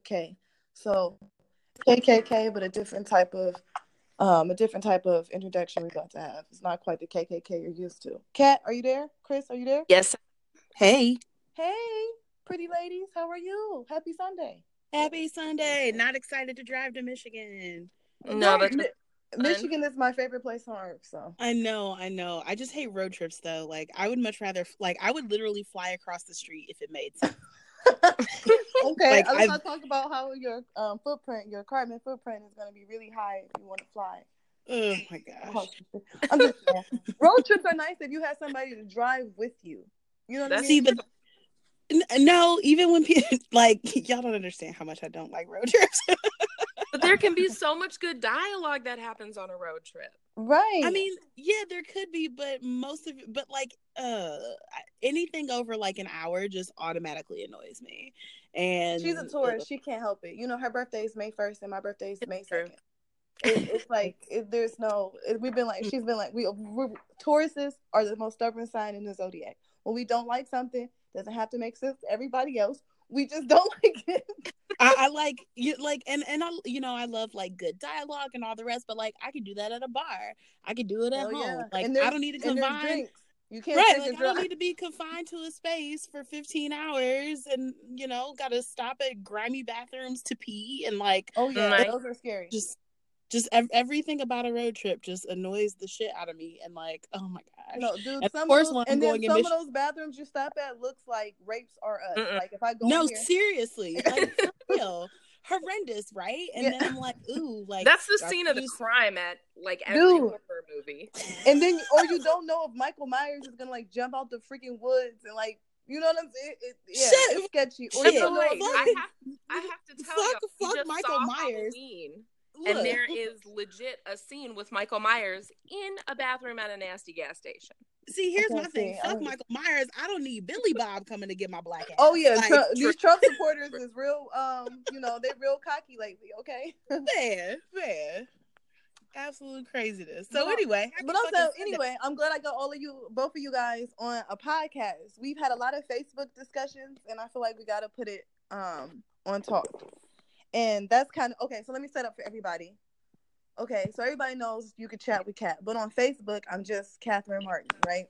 with K. So KKK, but a different type of um a different type of introduction we're about to have. It's not quite the KKK you're used to. Kat, are you there? Chris, are you there? Yes. Hey. Hey, pretty ladies, how are you? Happy Sunday. Happy Sunday. Not excited to drive to Michigan. No, but Mi- Michigan is my favorite place on earth. So I know, I know. I just hate road trips though. Like I would much rather like I would literally fly across the street if it made sense. okay, Like, let's not talk about how your um footprint, your carbon footprint is going to be really high if you want to fly. Oh my gosh. I'm just road trips are nice if you have somebody to drive with you. You know what I mean? See, but no, even when people like y'all don't understand how much I don't like road trips. but there can be so much good dialogue that happens on a road trip. right. I mean, yeah, there could be, but most of it, but like, uh, anything over like an hour just automatically annoys me. And she's a Taurus. She can't help it. You know, her birthday is May first, and my birthday is May second. It, it's like it, there's no. It, we've been like she's been like we. We're, Tauruses are the most stubborn sign in the zodiac. When we don't like something, doesn't have to make sense to everybody else. We just don't like it. I, I like you like and and I you know I love like good dialogue and all the rest, but like I could do that at a bar. I could do it at Hell home. yeah. Like I don't need to and there's confine. drinks. You can't Right, like a I don't need to be confined to a space for 15 hours and you know got to stop at grimy bathrooms to pee and like Oh yeah, Right. those are scary. just just ev- everything about a road trip just annoys the shit out of me and like oh my gosh. No, dude. of Some course of when those, I'm and then going in some Mich- of those bathrooms you stop at looks like rapes are us. Mm-mm. Like if I go No, in here, seriously, like real, horrendous, right? And Yeah. then I'm like, ooh, like That's the scene of the just- crime at like every Dude. horror movie. and then or you don't know if Michael Myers is gonna like jump out the freaking woods and like you know what I'm saying? It, it, yeah, Shit. it's sketchy. Or Shit. you But don't know wait. I have, I have to tell Fuck- you, we fuck just Michael saw Myers. Halloween, Look. and there is legit a scene with Michael Myers in a bathroom at a nasty gas station. See, here's my thing. Fuck don't- Michael Myers. I don't need Billy Bob coming to get my black ass. Oh yeah, Like, Trump, these Trump supporters is real. Um, you know they're real cocky lately. Okay, fair, fair. Absolute craziness. So But- anyway, but I'm fucking saying Sunday. anyway, I'm glad I got all of you, both of you guys, on a podcast. We've had a lot of Facebook discussions, and I feel like we got to put it um on talk. And that's kind of okay. So let me set up for everybody. Okay, so everybody knows you can chat with Kat, but on Facebook, I'm just Catherine Martin, right?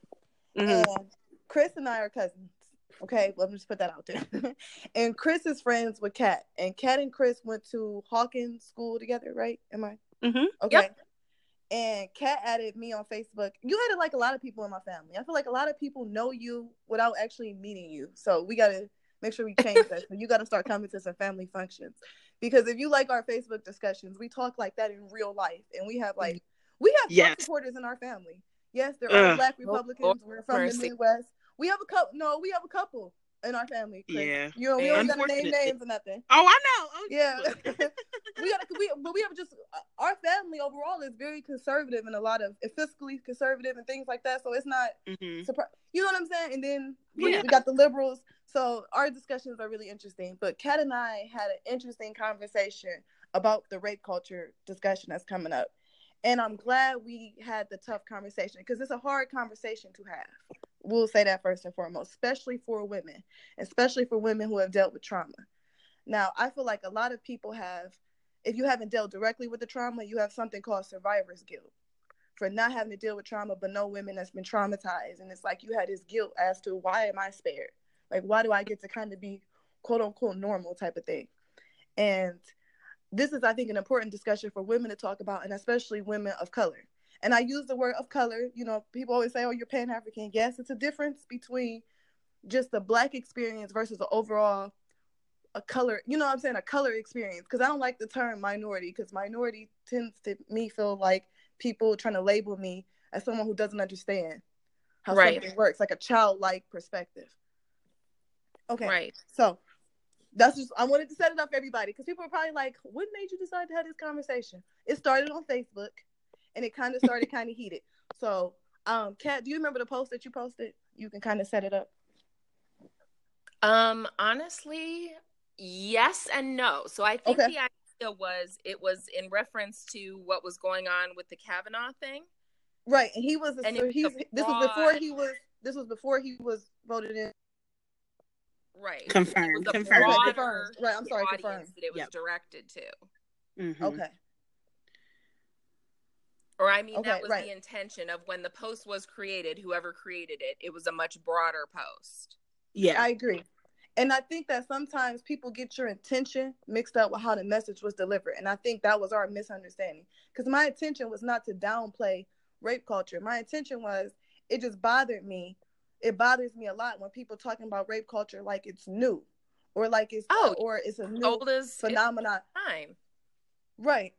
Mhm. And Chris and I are cousins. Okay, let me just put that out there. and Chris is friends with Kat, and Kat and Chris went to Hawkins School together, right? Am I? Mm-hmm. Okay. And Kat added me on Facebook. You added like a lot of people in my family. I feel like a lot of people know you without actually meeting you. So we gotta make sure we change that. So you gotta start coming to some family functions. Because if you like our Facebook discussions, we talk like that in real life. And we have like we have Trump Yes. supporters in our family. Yes, there are Ugh. black Oh, Republicans. Lord We're from the. Midwest. We have a couple no, we have a couple in our family. Chris. Yeah. You know, we don't gotta name names or nothing. Oh, I know. Oh, Yeah, we got to we, but we have just uh, our family overall is very conservative and a lot of fiscally conservative and things like that. So it's not Mhm. surprise. You know what I'm saying? And then we, Yeah. we got the liberals. So our discussions are really interesting. But Kat and I had an interesting conversation about the rape culture discussion that's coming up. And I'm glad we had the tough conversation because it's a hard conversation to have. We'll say that first and foremost, especially for women, especially for women who have dealt with trauma. Now, I feel like a lot of people have, if you haven't dealt directly with the trauma, you have something called survivor's guilt for not having to deal with trauma, but no women that's been traumatized. And it's like you had this guilt as to why am I spared? Like, why do I get to kind of be quote unquote normal type of thing? And this is, I think, an important discussion for women to talk about, and especially women of color. And I use the word of color. You know, people always say, oh, you're Pan African. Yes, it's a difference between just the black experience versus the overall a color you know what i'm saying a color experience because i don't like the term minority because minority tends to me feel like people trying to label me as someone who doesn't understand how Right. something works like a childlike perspective okay Right. so that's just i wanted to set it up for everybody because people are probably like what made you decide to have this conversation it started on facebook and it kind of started kind of heated so um kat do you remember the post that you posted you can kind of set it up Um, honestly, yes and no. So I think Okay. the idea was it was in reference to what was going on with the Kavanaugh thing. Right, and he was. A, And so it was he's. This was before he was. This was before he was voted in. Right. Confirmed, It was a confirmed. Okay, confirmed. Right, I'm sorry, confirmed. that it was Yep. directed to. Mhm. Okay. Or I mean, Okay, that was right. the intention of when the post was created. Whoever created it, it was a much broader post. Yeah. I agree. And I think that sometimes people get your intention mixed up with how the message was delivered. And I think that was our misunderstanding. Because my intention was not to downplay rape culture. My intention was it just bothered me. It bothers me a lot when people talking about rape culture like it's new or like it's Oh, or it's a new Old as phenomenon. time. Right.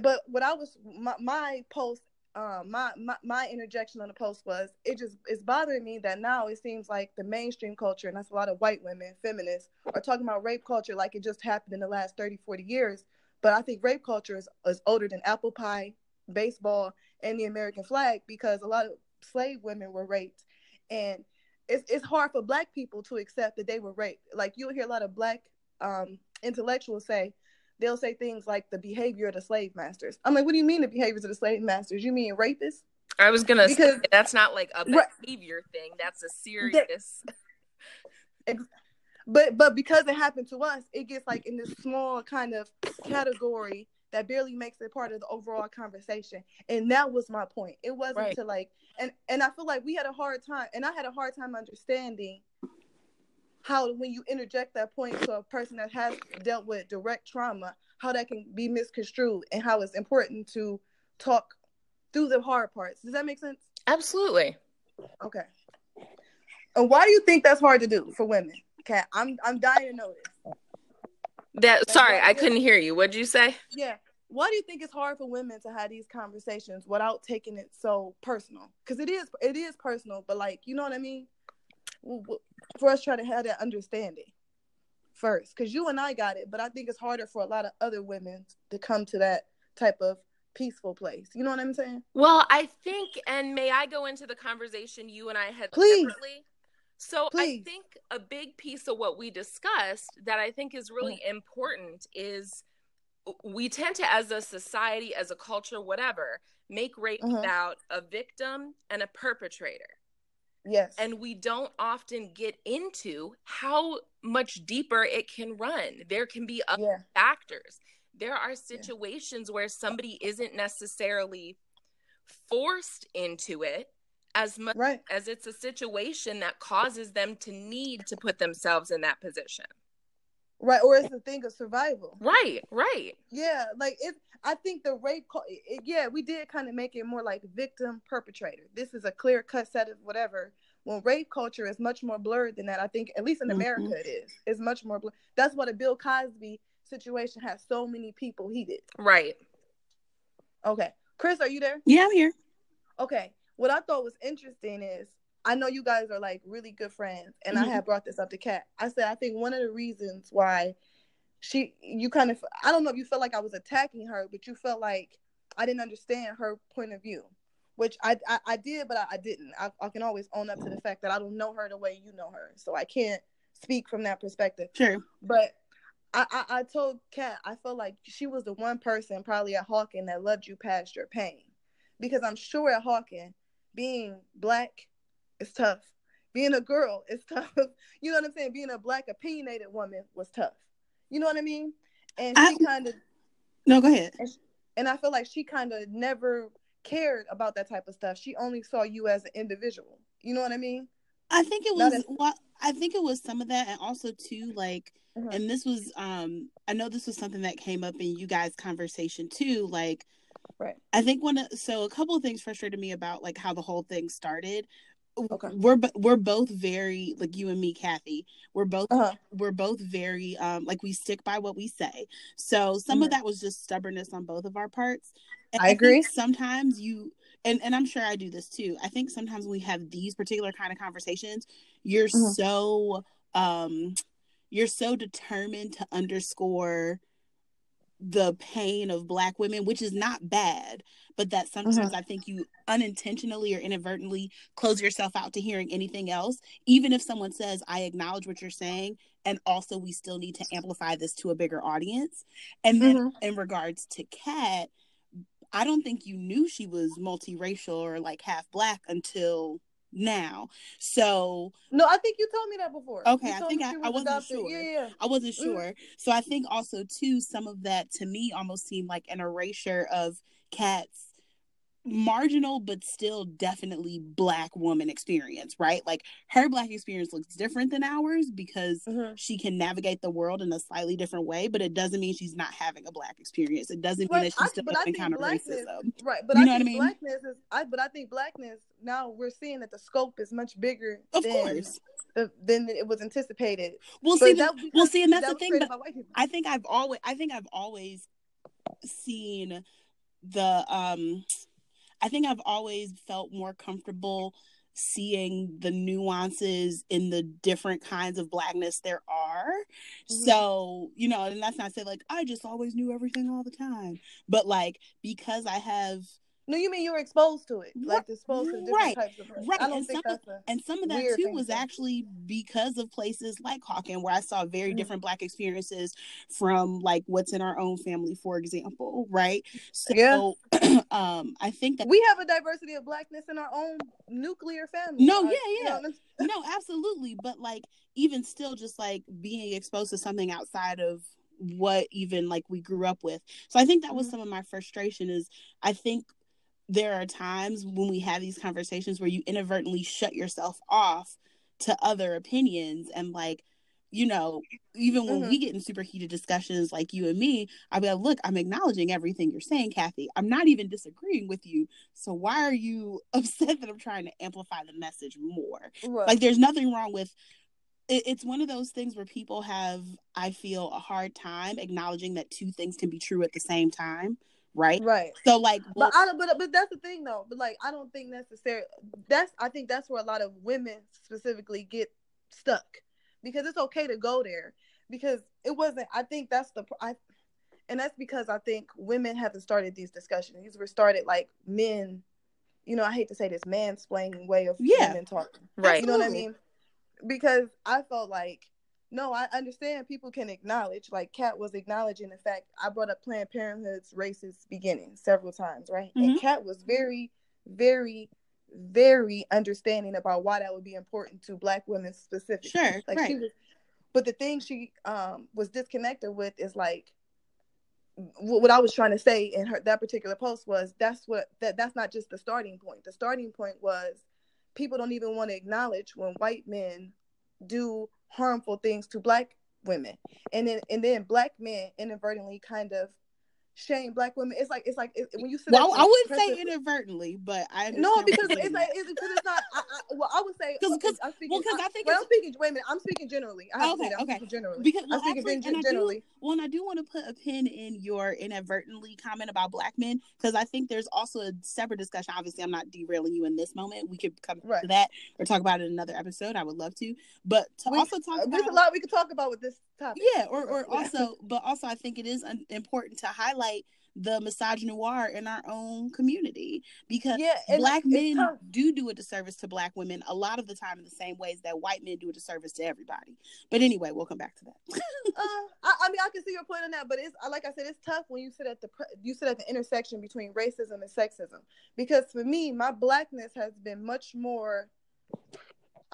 But what I was my, my post um my, my my interjection on the post was it just it's bothering me that now it seems like the mainstream culture and that's a lot of white women feminists are talking about rape culture like it just happened in the last 30 40 years. But i think rape culture is, is older than apple pie baseball and the american flag because a lot of slave women were raped. And it's, it's hard for black people to accept that they were raped. Like you'll hear a lot of black um intellectuals say they'll say things like the behavior of the slave masters. I'm like, what do you mean the behaviors of the slave masters? You mean rapists? I was gonna Because- say that's not like a Right. behavior thing. That's a serious. But but because it happened to us, it gets like in this small kind of category that barely makes it part of the overall conversation. And that was my point. It wasn't Right. to like and and I feel like we had a hard time and I had a hard time understanding how when you interject that point to a person that has dealt with direct trauma, how that can be misconstrued and how it's important to talk through the hard parts. Does that make sense? Absolutely. Okay. And why do you think that's hard to do for women? Okay, I'm I'm dying to know this. That sorry, I couldn't hear you. What'd you say? Yeah. Why do you think it's hard for women to have these conversations without taking it so personal? Because it is it is personal, but like you know what I mean. For us, try to have that understanding first, because you and I got it, but I think it's harder for a lot of other women to come to that type of peaceful place. You know what I'm saying? Well, I think, and may I go into the conversation you and I had Please. separately? So Please. I think a big piece of what we discussed that I think is really important is we tend to, as a society, as a culture, whatever, make rape Mhm. about a victim and a perpetrator. Yes. And we don't often get into how much deeper it can run. There can be other yeah. factors. There are situations where somebody isn't necessarily forced into it as much Right. as it's a situation that causes them to need to put themselves in that position. Right. Or it's a thing of survival. Right, right. Yeah, like it. I think the rape, cul- it, yeah, we did kind of make it more like victim perpetrator. This is a clear cut set of whatever. When rape culture is much more blurred than that, I think at least in Mhm. America it is. It's much more blurred. That's why the Bill Cosby situation has so many people heated. Right. Okay, Chris, are you there? Yeah, I'm here. Okay, what I thought was interesting is I know you guys are like really good friends, and I Mhm. had brought this up to Kat. I said I think one of the reasons why she, you kind of, I don't know if you felt like I was attacking her, but you felt like I didn't understand her point of view, which I I, I did, but I, I didn't. I, I can always own up to the fact that I don't know her the way you know her, so I can't speak from that perspective. Sure. But I, I, I told Kat I felt like she was the one person probably at Hawken that loved you past your pain. Because I'm sure at Hawken, being black is tough. Being a girl is tough. You know what I'm saying? Being a black opinionated woman was tough. You know what I mean? And she kind of No, go ahead. and I feel like she kind of never cared about that type of stuff. She only saw you as an individual. You know what I mean? I think it was as- well, I think it was some of that and also too like Mhm. and this was um I know this was something that came up in you guys conversation too like Right. I think one of so a couple of things frustrated me about like how the whole thing started. Okay. We're we're both very like you and me Kathy. We're both Uh-huh. we're both very um like we stick by what we say. So some of Mhm. that was just stubbornness on both of our parts. And I think agree. sometimes you and and I'm sure I do this too. I think sometimes when we have these particular kind of conversations, you're Mhm. so um you're so determined to underscore the pain of black women, which is not bad, but that sometimes I think you unintentionally or inadvertently close yourself out to hearing anything else, even if someone says, I acknowledge what you're saying, and also we still need to amplify this to a bigger audience. And then Mhm. in regards to Kat, I don't think you knew she was multiracial or like half black until now. So no, I think you told me that before. Okay, I think I, I wasn't adopted. sure. Yeah, yeah, I wasn't mm-hmm. sure. Mm-hmm. So I think also too, some of that to me almost seemed like an erasure of Kat's marginal but still definitely black woman experience right? Like her black experience looks different than ours because mm-hmm. she can navigate the world in a slightly different way but it doesn't mean she's not having a black experience. It doesn't mean that she's still encounter racism. right but you know I think what I mean? blackness is I, but I think blackness now we're seeing that the scope is much bigger of than, course. than it was anticipated. We'll see that, we'll see and that's that the thing I think I've always I think I've always seen the um I think I've always felt more comfortable seeing the nuances in the different kinds of blackness there are. Mm-hmm. So, you know, and that's not to say like I just always knew everything all the time, but like because I have no, you mean you were exposed to it, like exposed to different right. types of. Right, I don't and some of, and some of that too was actually because of places like Hawken, where I saw very mm-hmm. different Black experiences from like what's in our own family, for example. Right. So, yeah. um, I think that we have a diversity of Blackness in our own nuclear family. No, yeah, yeah, you know, no, absolutely. But like, even still, just like being exposed to something outside of what even like we grew up with. So I think that was mm-hmm. some of my frustration is I think there are times when we have these conversations where you inadvertently shut yourself off to other opinions and like you know even when mm-hmm. we get in super heated discussions like you and me i'll be like look i'm acknowledging everything you're saying kathy i'm not even disagreeing with you so why are you upset that i'm trying to amplify the message more right. like there's nothing wrong with it, it's one of those things where people have i feel a hard time acknowledging that two things can be true at the same time right? Right. So like, but I don't, but but that's the thing though. But like, I don't think necessarily that's. I think that's where a lot of women specifically get stuck because it's okay to go there because it wasn't. I think that's the I, and that's because I think women haven't started these discussions. These were started like men. You know, I hate to say this mansplaining way of yeah. women talking. Right. You know what I mean? Because I felt like no, I understand people can acknowledge, like Kat was acknowledging the fact I brought up Planned Parenthood's racist beginning several times, right? Mm-hmm. And Kat was very, very, very understanding about why that would be important to Black women specifically. Sure, like right. she was, but the thing she um was disconnected with is like what I was trying to say in her that particular post was that's what that that's not just the starting point. The starting point was people don't even want to acknowledge when white men do harmful things to black women. And then and then black men inadvertently kind of shame black women. It's like it's like it, when you say. Well, I wouldn't say inadvertently, but I no because it's like it's, because it's not. I, I, well, I would say because speaking. Well, because I think well, I'm speaking. Wait a minute, I'm speaking generally. I have okay, to say that. I'm okay. generally because well, I'm speaking actually, generally. Do, well, and I do want to put a pin in your inadvertently comment about black men because I think there's also a separate discussion. Obviously, I'm not derailing you in this moment. We could come right. to that or talk about it in another episode. I would love to, but to we, also talk. There's about, a lot we could talk about with this topic. Yeah, or or also, but also I think it is important to highlight the misogynoir in our own community because yeah, black men do do a disservice to black women a lot of the time in the same ways that white men do a disservice to everybody. But anyway, we'll come back to that. uh, I, I, mean, I can see your point on that, but it's like I said, it's tough when you sit at the you sit at the intersection between racism and sexism because for me, my blackness has been much more.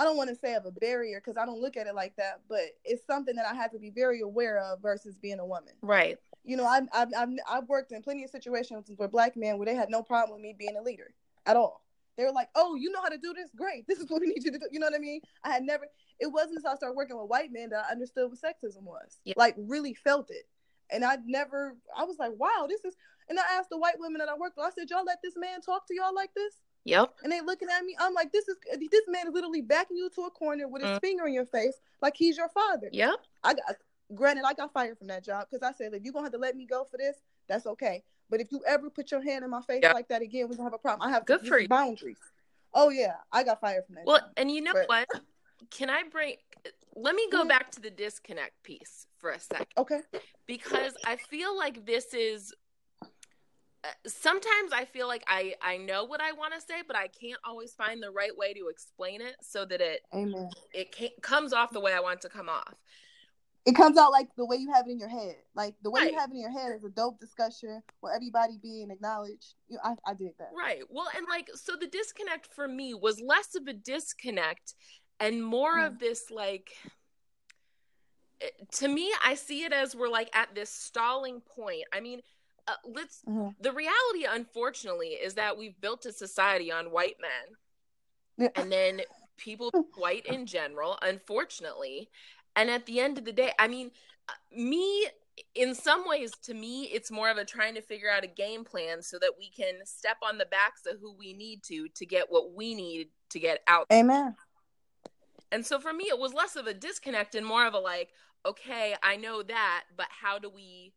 I don't want to say of a barrier because I don't look at it like that, but it's something that I have to be very aware of versus being a woman. Right you know, I've, I've, I've worked in plenty of situations where black men where they had no problem with me being a leader at all. They were like, oh, you know how to do this? Great. This is what we need you to do. You know what I mean? I had never, it wasn't until I started working with white men that I understood what sexism was. Yeah. Like, really felt it. And I never, I was like, wow, this is, and I asked the white women that I worked with, I said, y'all let this man talk to y'all like this? Yep. And they looking at me. I'm like, this is this man is literally backing you to a corner with his mm. finger in your face, like he's your father. Yep. I got Granted, I got fired from that job because I said if you're gonna have to let me go for this, that's okay. But if you ever put your hand in my face yep. like that again, we're gonna have a problem. I have good for you. boundaries. Oh yeah, I got fired from that. Well, job. and you know but... what? Can I bring? Let me go back to the disconnect piece for a second. Okay. Because I feel like this is sometimes I feel like I I know what I want to say, but I can't always find the right way to explain it so that it Amen. it comes off the way I want it to come off it comes out like the way you have it in your head. Like the way Right. you have it in your head is a dope discussion where everybody being acknowledged. You know, I, I did that. Right. Well, and like, so the disconnect for me was less of a disconnect and more Mm. of this, like, to me, I see it as we're like at this stalling point. I mean, uh, let's, Mhm. the reality, unfortunately, is that we've built a society on white men Yeah. and then people white in general, unfortunately. And at the end of the day, I mean, uh, me, in some ways, to me, it's more of a trying to figure out a game plan so that we can step on the backs of who we need to to get what we need to get out. Amen. And so for me, it was less of a disconnect and more of a like, okay, I know that, but how do we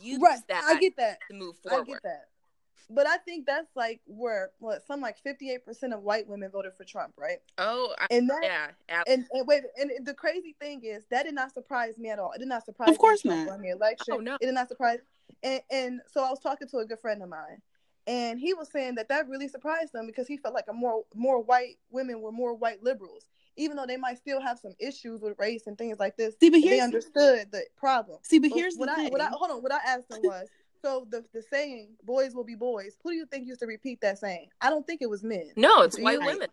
use Right. that I get that. to move forward. I get that. But I think that's like where what some like fifty eight percent of white women voted for Trump, right? Oh, I, And that yeah, and, and wait, and the crazy thing is that did not surprise me at all. It did not surprise Of course me not. won the election. Oh, no. It did not surprise. And and so I was talking to a good friend of mine, and he was saying that that really surprised him because he felt like a more more white women were more white liberals, even though they might still have some issues with race and things like this. See, but they understood the problem. see, but But here's the what I, thing. what I hold on. What I asked him was, so the the saying "boys will be boys." Who do you think used to repeat that saying? I don't think it was men. no, it's white you- women.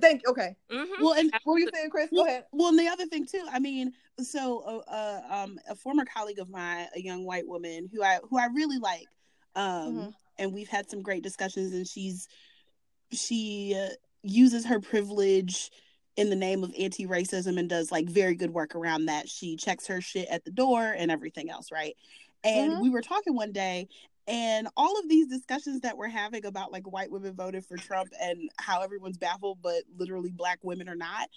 Thank. Okay. hmm well, and What were you saying, Chris? Go well, ahead. well, and the other thing too. I mean, so uh, uh, um, a former colleague of mine, a young white woman who I who I really like, um, Mhm. and we've had some great discussions, and she's she uh, uses her privilege in the name of anti-racism and does like very good work around that. She checks her shit at the door and everything else, right? And Mhm. we were talking one day and all of these discussions that we're having about like white women voted for Trump and how everyone's baffled, but literally black women are not,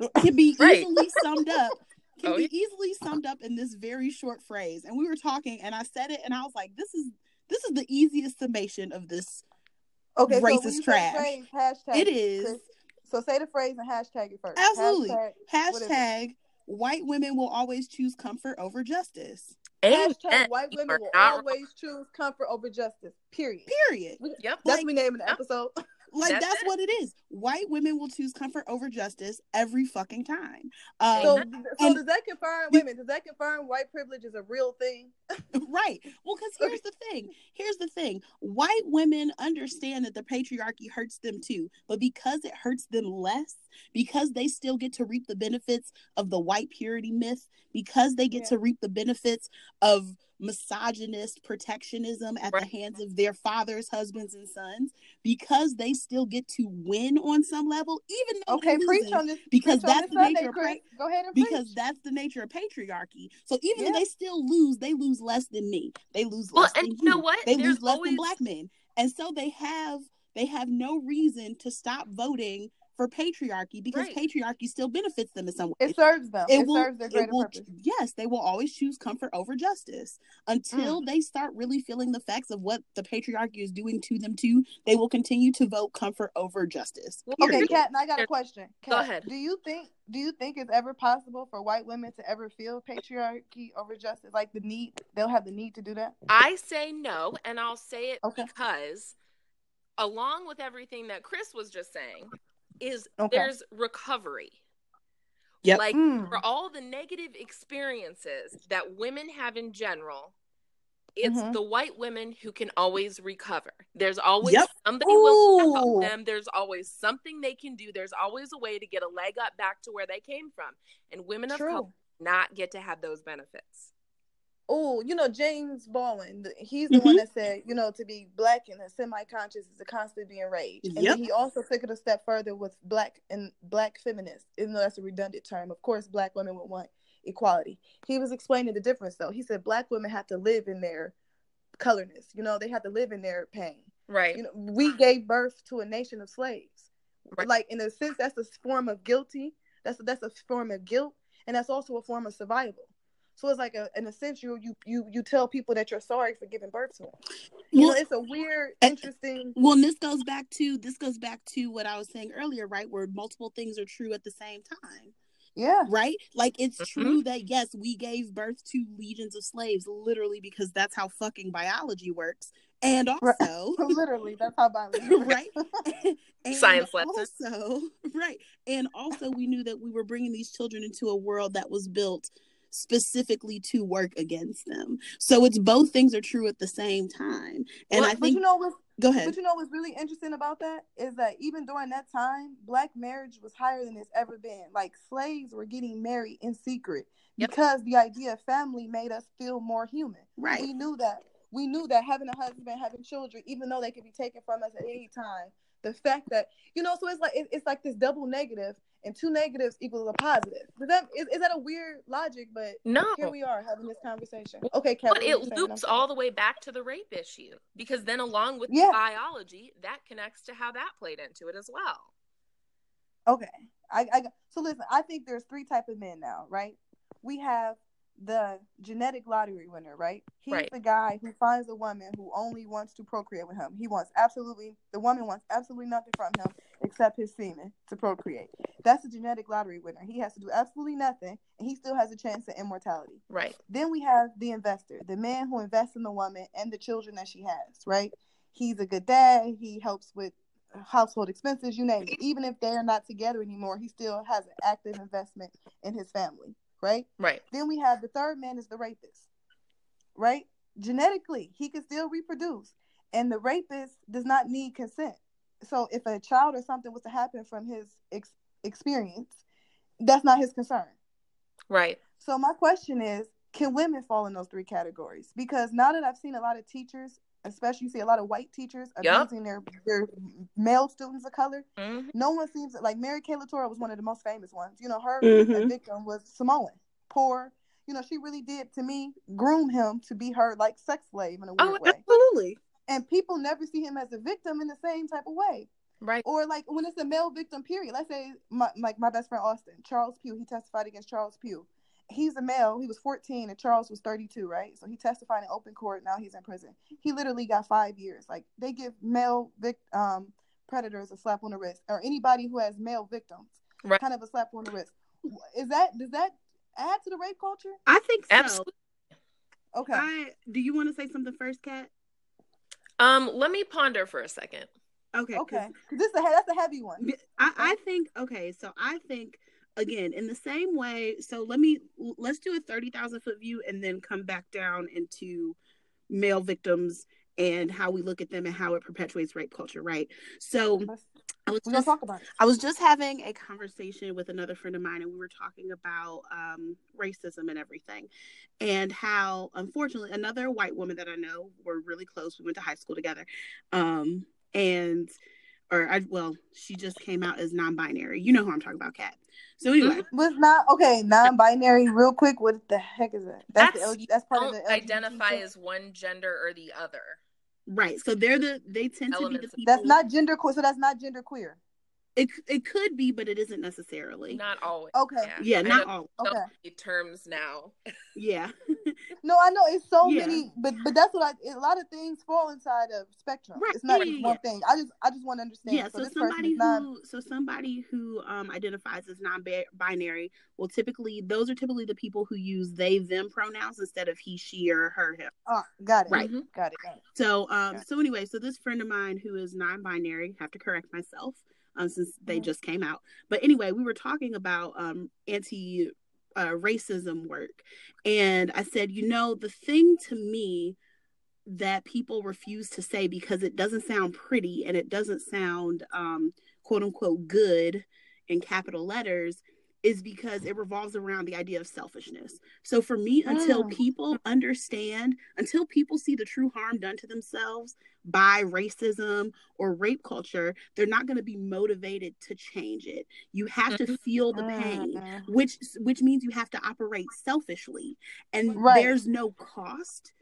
can be Right. easily summed up. Can Oh, be easily summed up in this very short phrase. And we were talking, and I said it, and I was like, "This is this is the easiest summation of this. Okay. Racist you say trash. Phrase, hashtag It is Chris, so say the phrase and hashtag it first. Absolutely. Hashtag, what is it? hashtag White women will always choose comfort over justice. hashtag Amen. white women will not wrong. always choose comfort over justice. Period. Period. Yep. That's Like- me naming the Yep. episode. Like That's that's, it. what it is. White women will choose comfort over justice every fucking time. Um, So, Amen. so does that confirm? Wait a minute. Does that confirm white privilege is a real thing? right. Well, because here's the thing. Here's the thing. White women understand that the patriarchy hurts them too, but because it hurts them less, because they still get to reap the benefits of the white purity myth, because they get Yeah. to reap the benefits of misogynist protectionism at the hands of their fathers, husbands, and sons, because they still get to win on some level, even though Okay, preach losing, on this. because that's the Sunday, nature of Chris. Go ahead and because preach. that's the nature of patriarchy. So even Yeah. though they still lose, they lose less than me. They lose Well, less and than you know what? They There's lose less always- than black men. And so they have they have no reason to stop voting for patriarchy because Right. patriarchy still benefits them in some way. It serves them. It, serves their it greater will- purpose. Yes, they will always choose comfort over justice until Mm. they start really feeling the effects of what the patriarchy is doing to them too. They will continue to vote comfort over justice. Well, Okay, Period. Kat, and I got a Here. question. Go ahead. Do you think do you think it's ever possible for white women to ever feel patriarchy over justice? Like the need they'll have the need to do that? I say no, and I'll say it Okay. because, along with everything that Chris was just saying, is Okay. there's recovery. Yep. Like Mm. for all the negative experiences that women have in general, it's Mhm. the white women who can always recover. There's always Yep. somebody willing to help them. There's always something they can do. There's always a way to get a leg up back to where they came from. And women of color not get to have those benefits. Oh, you know James Baldwin. He's the one Mhm. that said, you know, to be black and semi-conscious is to constantly be enraged. And Yep. he also took it a step further with black and black feminists, even though that's a redundant term. Of course, black women would want equality. He was explaining the difference, though. He said black women have to live in their colorness. You know, they have to live in their pain. Right. You know, we gave birth to a nation of slaves. Right. Like in a sense, that's a form of guilty. That's a, that's a form of guilt, and that's also a form of survival. So it's like a, in a sense, you you you you tell people that you're sorry for giving birth to them. You Well, know, it's a weird, and- interesting. Well, and this goes back to this goes back to what I was saying earlier, right? Where multiple things are true at the same time. Yeah. Right? Like it's Mhm. true that yes, we gave birth to legions of slaves literally because that's how fucking biology works. And Right. also Literally, that's how biology works. right? and Science lesson. Also, right. And also we knew that we were bringing these children into a world that was built specifically to work against them. So it's both things are true at the same time. And Well, I But think you know what's go ahead. But you know what's really interesting about that is that even during that time, black marriage was higher than it's ever been. Like slaves were getting married in secret Yep. because the idea of family made us feel more human. Right. We knew that. We knew that having a husband, having children, even though they could be taken from us at any time, the fact that you know, so it's like it, it's like this double negative, and two negatives equals a positive. Does that is, is that a weird logic? But No. here we are having this conversation. Okay, Kevin. But it loops all the way back to the rape issue because then, along with Yeah. the biology, that connects to how that played into it as well. Okay. I, I so listen, I think there's three type of men now, right? We have the genetic lottery winner, right? He's Right. the guy who finds a woman who only wants to procreate with him. He wants absolutely the woman wants absolutely nothing from him except his semen to procreate. That's a genetic lottery winner. He has to do absolutely nothing and he still has a chance at immortality. Right. Then we have the investor, the man who invests in the woman and the children that she has, right? He's a good dad. He helps with household expenses, you name it. Even if they're not together anymore, he still has an active investment in his family, right? Right. Then we have the third man is the rapist, right? Genetically, he can still reproduce, and the rapist does not need consent. So if a child or something was to happen from his ex- experience, that's not his concern. Right. So my question is, can women fall in those three categories? Because now that I've seen a lot of teachers, especially you see a lot of white teachers Yep. abusing their their male students of color, Mhm. no one seems like Mary Kay Letourneau was one of the most famous ones. You know, her Mhm. victim was Samoan, poor. You know, she really did to me groom him to be her like sex slave in a weird Oh, way. Absolutely. And people never see him as a victim in the same type of way Right. or like when it's a male victim period let's say my like my best friend austin charles pugh he testified against charles pugh he's a male he was 14 and charles was 32 right so he testified in open court now he's in prison he literally got five years like they give male vic um predators a slap on the wrist or anybody who has male victims Right. kind of a slap on the wrist is that does that add to the rape culture I think so. Absolutely. okay I do you want to say something first, Kat? Um, let me ponder for a second. Okay. 'cause okay 'Cause this is a, that's a heavy one I, I think okay, so I think again in the same way. So let me let's do a thirty thousand foot view and then come back down into male victims and how we look at them and how it perpetuates rape culture, right? So I was just talk about it I was just having a conversation with another friend of mine, and we were talking about um, racism and everything, and how unfortunately another white woman that I know we're really close. We went to high school together, um, and or I well, she just came out as non-binary. You know who I'm talking about, Kat. So anyway, was not okay non-binary real quick what the heck is that that's That's- the, that's part of Don't the LGBT identify thing. as one gender or the other. right. So they're the they tend to be the people. That's not gender queer. So that's not gender queer. It it could be, but it isn't necessarily. Not always. Okay. yeah, I not know all. so Okay. terms now. Yeah, No, I know it's so Yeah. many, but but that's what I. A lot of things fall inside of spectrum. Right. It's not Yeah, just yeah, one thing. I just I just want to understand. yeah. so, So, this somebody is not. who so somebody who um identifies as non-binary will typically those are typically the people who use they them pronouns instead of he she or her him. Oh, got it. Right. Mhm. Got it. Got it. So um Okay. so anyway, so this friend of mine who is non-binary, have to correct myself um since they Mhm. just came out. But anyway, we were talking about um anti uh, racism work, and I said, you know, the thing to me that people refuse to say because it doesn't sound pretty and it doesn't sound um quote unquote good in capital letters is because it revolves around the idea of selfishness. So for me, until Mm. people understand, until people see the true harm done to themselves by racism or rape culture, they're not going to be motivated to change it. You have to feel the pain, Mm. which which means you have to operate selfishly, and Right. there's no cost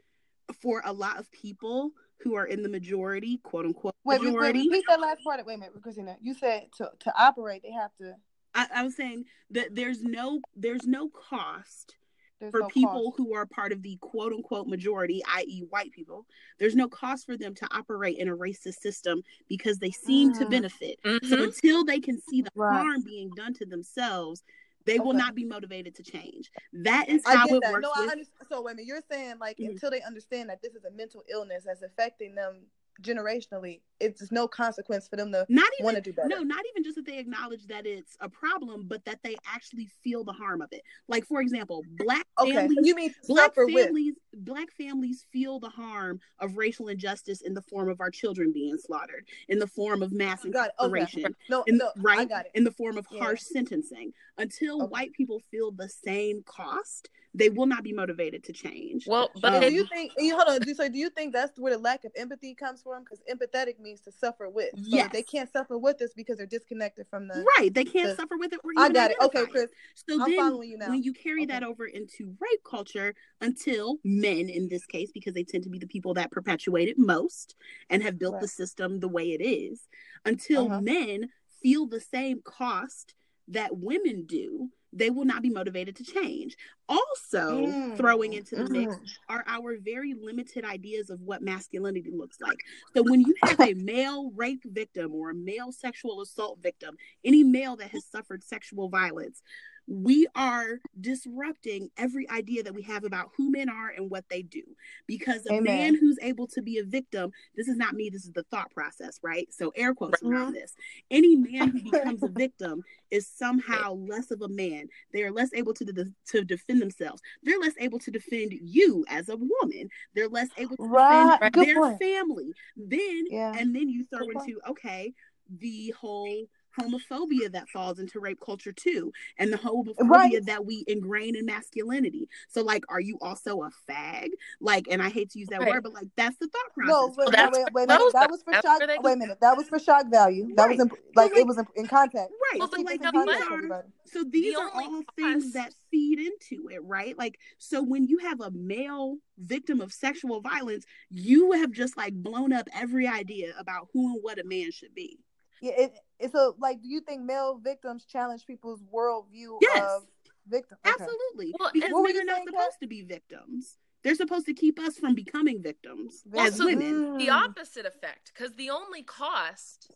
for a lot of people who are in the majority, quote unquote Wait, wait, wait, repeat that last part. Wait a minute, Christina. You said to to operate, they have to. I, I was saying that there's no there's no cost There's for no people cost. who are part of the quote unquote majority, i.e., white people. There's no cost for them to operate in a racist system because they seem to Mm. benefit. So Mhm. until they can see the Right. harm being done to themselves, they will not be motivated to change. That is I how get it that. works. No, I with- understand. So wait a minute, you're saying like Mhm. until they understand that this is a mental illness that's affecting them generationally, it's no consequence for them to not even want to do better. no, not even just that they acknowledge that it's a problem, but that they actually feel the harm of it. Like for example, black okay, families you mean black suffer with? families black families feel the harm of racial injustice in the form of our children being slaughtered in the form of mass it. Okay. incarceration No, in, no, right I got it. in the form of Yeah. harsh sentencing until Okay. white people feel the same cost they will not be motivated to change Well, but Um, do you think? you- Hold on. do- So, do you think that's where the lack of empathy comes from? Because empathetic means to suffer with. So Yes. they can't suffer with us because they're disconnected from the. right they can't the- suffer with it or I got it. Okay, Chris. so I'm then following you now. when you carry Okay. that over into rape culture until men in this case because they tend to be the people that perpetuate it most and have built the system the way it is until Uh-huh. men feel the same cost that women do they will not be motivated to change also Mm, throwing into the mix mm. are our very limited ideas of what masculinity looks like. So when you have a male rape victim or a male sexual assault victim, any male that has suffered sexual violence, we are disrupting every idea that we have about who men are and what they do. Because a Amen. man who's able to be a victim, this is not me, this is the thought process, right? So air quotes around uh-huh. this. Any man who becomes a victim is somehow less of a man. They are less able to de- to defend themselves. They're less able to defend you as a woman. They're less able to Right. defend Good their point. family. Then Yeah. and then you throw Good point. into okay the whole homophobia that falls into rape culture too and the homophobia Right. that we ingrain in masculinity so like are you also a fag like and i hate to use that Right. word but like that's the thought process No, wait, Well, wait, that's wait, wait a minute. That was for shock. Wait a minute. That was for shock value. That was Right. in, like like- it was in, in context. right Well, so like this in these context, are so these The are only all things cost- that feed into it right like so when you have a male victim of sexual violence you have just like blown up every idea about who and what a man should be Yeah, it, it's so like. Do you think male victims challenge people's worldview Yes. of victims? Okay. Absolutely. Well, because What were men you are not saying, Kat? supposed to be victims. They're supposed to keep us from becoming victims Well, as so- women. the Mm. opposite effect because the only cost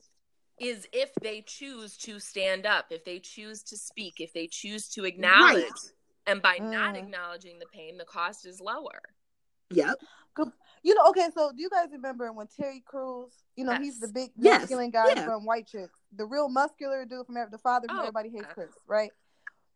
is if they choose to stand up if they choose to speak if they choose to acknowledge Right. and by not Mm. acknowledging the pain the cost is lower Yep. You know, okay, so do you guys remember when Terry Crews, you know, he's the Yes. big Yes, masculine guy yeah. from White Chicks, the real muscular dude from the father from Oh, Everybody Hates yeah. Chris, right?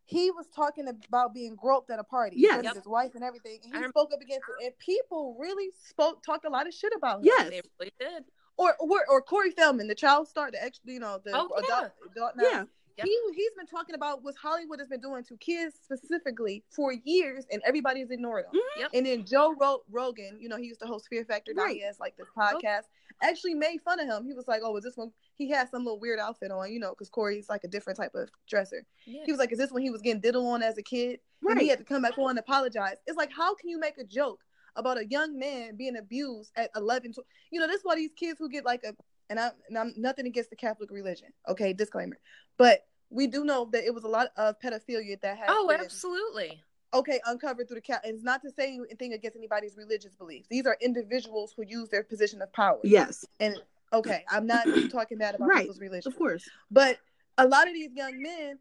He was talking about being groped at a party Yes. in Yep. his wife and everything. And I he spoke up against it, and people really spoke, talked a lot of shit about him. Yes. they really did Or, or, or Corey Feldman, the child star, the ex, you know, the Oh, adult, adult now. Yeah. Yep. He he's been talking about what Hollywood has been doing to kids specifically for years, and everybody's ignored him. Mhm. Yep. And then Joe Ro- Rogan, you know, he used to host Fear Factor. Now Right. has like this podcast. Actually made fun of him. He was like, "Oh, was this one?" He had some little weird outfit on, you know, because Corey's like a different type of dresser. Yeah. He was like, "Is this when he was getting diddled on as a kid?" And he had to come back on and apologize. It's like, how can you make a joke about a young man being abused at 11? tw- You know, this is why these kids who get like a, and I'm, and I'm nothing against the Catholic religion, okay, disclaimer, but we do know that it was a lot of pedophilia that has oh been, absolutely okay uncovered through the cat. And it's not to say anything against anybody's religious beliefs. These are individuals who use their position of power. Yes. And okay, I'm not talking bad about Right. people's religion. Of course. But a lot of these young men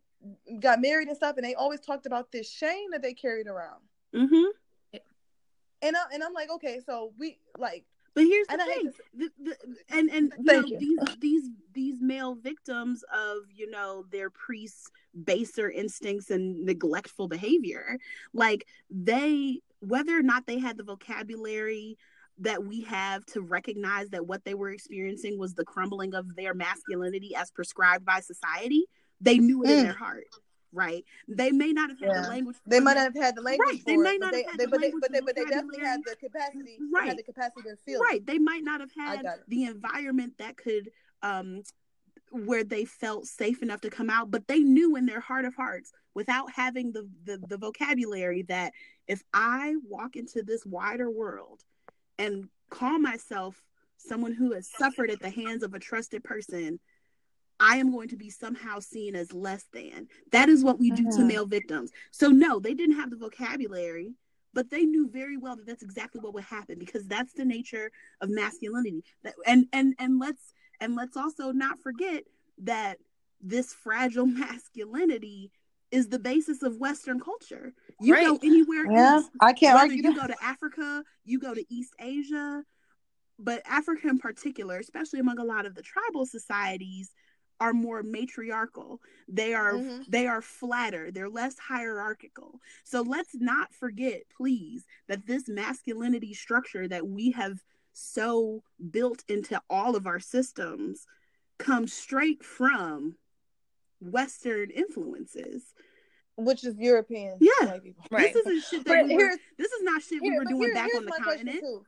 got married and stuff, and they always talked about this shame that they carried around. Mm-hmm. And I, and I'm like, okay, so we like, But here's the and thing. The, the, and and you know, you. these these these male victims of you know their priests baser instincts and neglectful behavior like they whether or not they had the vocabulary that we have to recognize that what they were experiencing was the crumbling of their masculinity as prescribed by society they knew it in Mm. their heart right they may not have had Yeah. the language they might not have had the language Right, they it, may but not they, have had they, the but they, language but they, but they definitely had the capacity, Right. had the capacity to feel. it. right they might not have had the environment that could um where they felt safe enough to come out but they knew in their heart of hearts without having the the, the vocabulary that if i walk into this wider world and call myself someone who has suffered at the hands of a trusted person I am going to be somehow seen as less than. That is what we do to Mhm. male victims. So, no, they didn't have the vocabulary, but they knew very well that that's exactly what would happen because that's the nature of masculinity. And and and let's and let's also not forget that this fragile masculinity is the basis of Western culture. You Right. go anywhere Yeah, east, I can't whether argue you that. go to Africa, you go to East Asia, but Africa in particular, especially among a lot of the tribal societies, are more matriarchal. They are Mhm. they are flatter. They're less hierarchical. So let's not forget, please, that this masculinity structure that we have so built into all of our systems comes straight from Western influences. which is European. Yeah. Right. This isn't shit that But we were, this is not shit we Here- were doing here- back on the continent. too.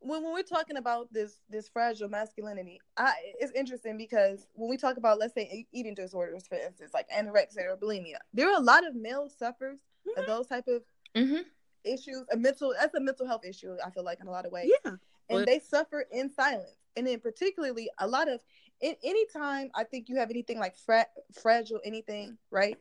When, when we're talking about this this fragile masculinity, I, it's interesting because when we talk about let's say eating disorders, for instance, like anorexia or bulimia, there are a lot of male sufferers of those type of Mm-hmm. issues. A mental that's a mental health issue. I feel like in a lot of ways, Yeah. and Well- they suffer in silence. And then particularly a lot of in anytime I think you have anything like fra- fragile anything, right?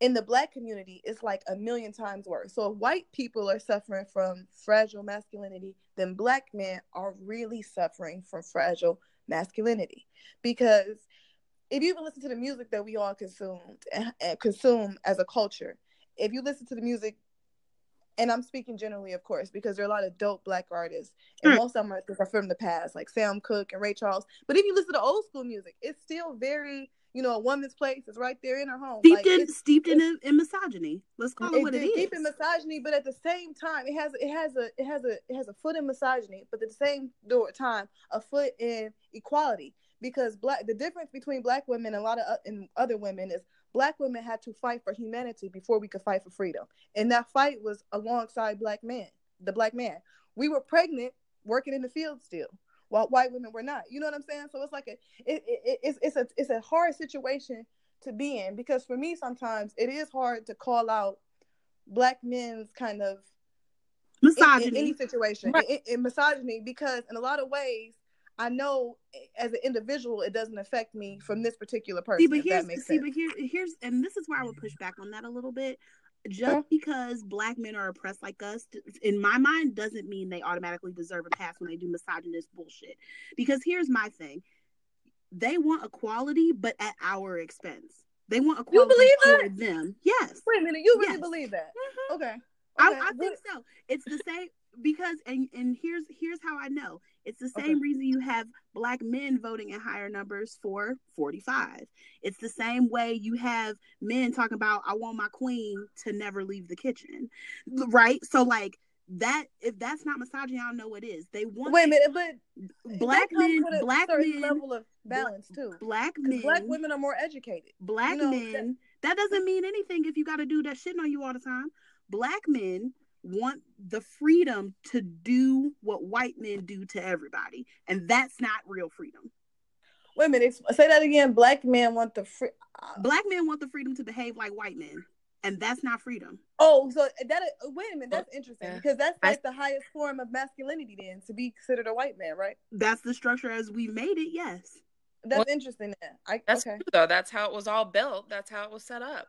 In the black community, it's like a million times worse. So if white people are suffering from fragile masculinity, then black men are really suffering from fragile masculinity. Because if you even listen to the music that we all consumed and, and consume as a culture, if you listen to the music, and I'm speaking generally, of course, because there are a lot of dope black artists, and Mm. most of them are, are from the past, like Sam Cooke and Ray Charles. But if you listen to old school music, it's still very, you know, a woman's place is right there in her home. Steeped Like, in it's- steeped in, in misogyny. Let's call it it, what it's deep in misogyny, but at the same time, it has it has a it has a it has a foot in misogyny, but at the same door time, a foot in equality. Because black the difference between black women and a lot of o- and other women is black women had to fight for humanity before we could fight for freedom, and that fight was alongside black men, the black man. We were pregnant, working in the field still, while white women were not. You know what I'm saying? So it's like a it, it, it's it's a it's a hard situation to be in because for me sometimes it is hard to call out black men's kind of in, in misogyny. any situation Right. in, in misogyny because in a lot of ways I know eh, as an individual it doesn't affect me from this particular person. see, but here's that makes see, sense. but here here's and this is where I would push back on that a little bit. Just because black men are oppressed like us, in my mind, doesn't mean they automatically deserve a pass when they do misogynist bullshit. Because here's my thing: they want equality, but at our expense. They want equality believe that? for them. Yes. Wait a minute, you really Yes. believe that? Mhm. Okay. I, Okay. I think so. It's the same because and and here's here's how I know. It's the Okay. same reason you have black men voting in higher numbers for 45. It's the same way you have men talking about I want my queen to never leave the kitchen. Right? So like that if that's not misogyny, I don't know what is. They want Wait a minute, but black that men black men level of balance too. black men Black women are more educated. black you know, men that, doesn't mean anything if you got to do that shit on you all the time black men want the freedom to do what white men do to everybody and that's not real freedom Wait a minute, say that again. Black men want the free. uh, black men want the freedom to behave like white men and that's not freedom Oh, so that wait a minute, that's interesting Yeah. because that's I- the highest form of masculinity then to be considered a white man, right? that's the structure as we made it yes That's Well, interesting. Then I That's okay. true, though. That's how it was all built. That's how it was set up.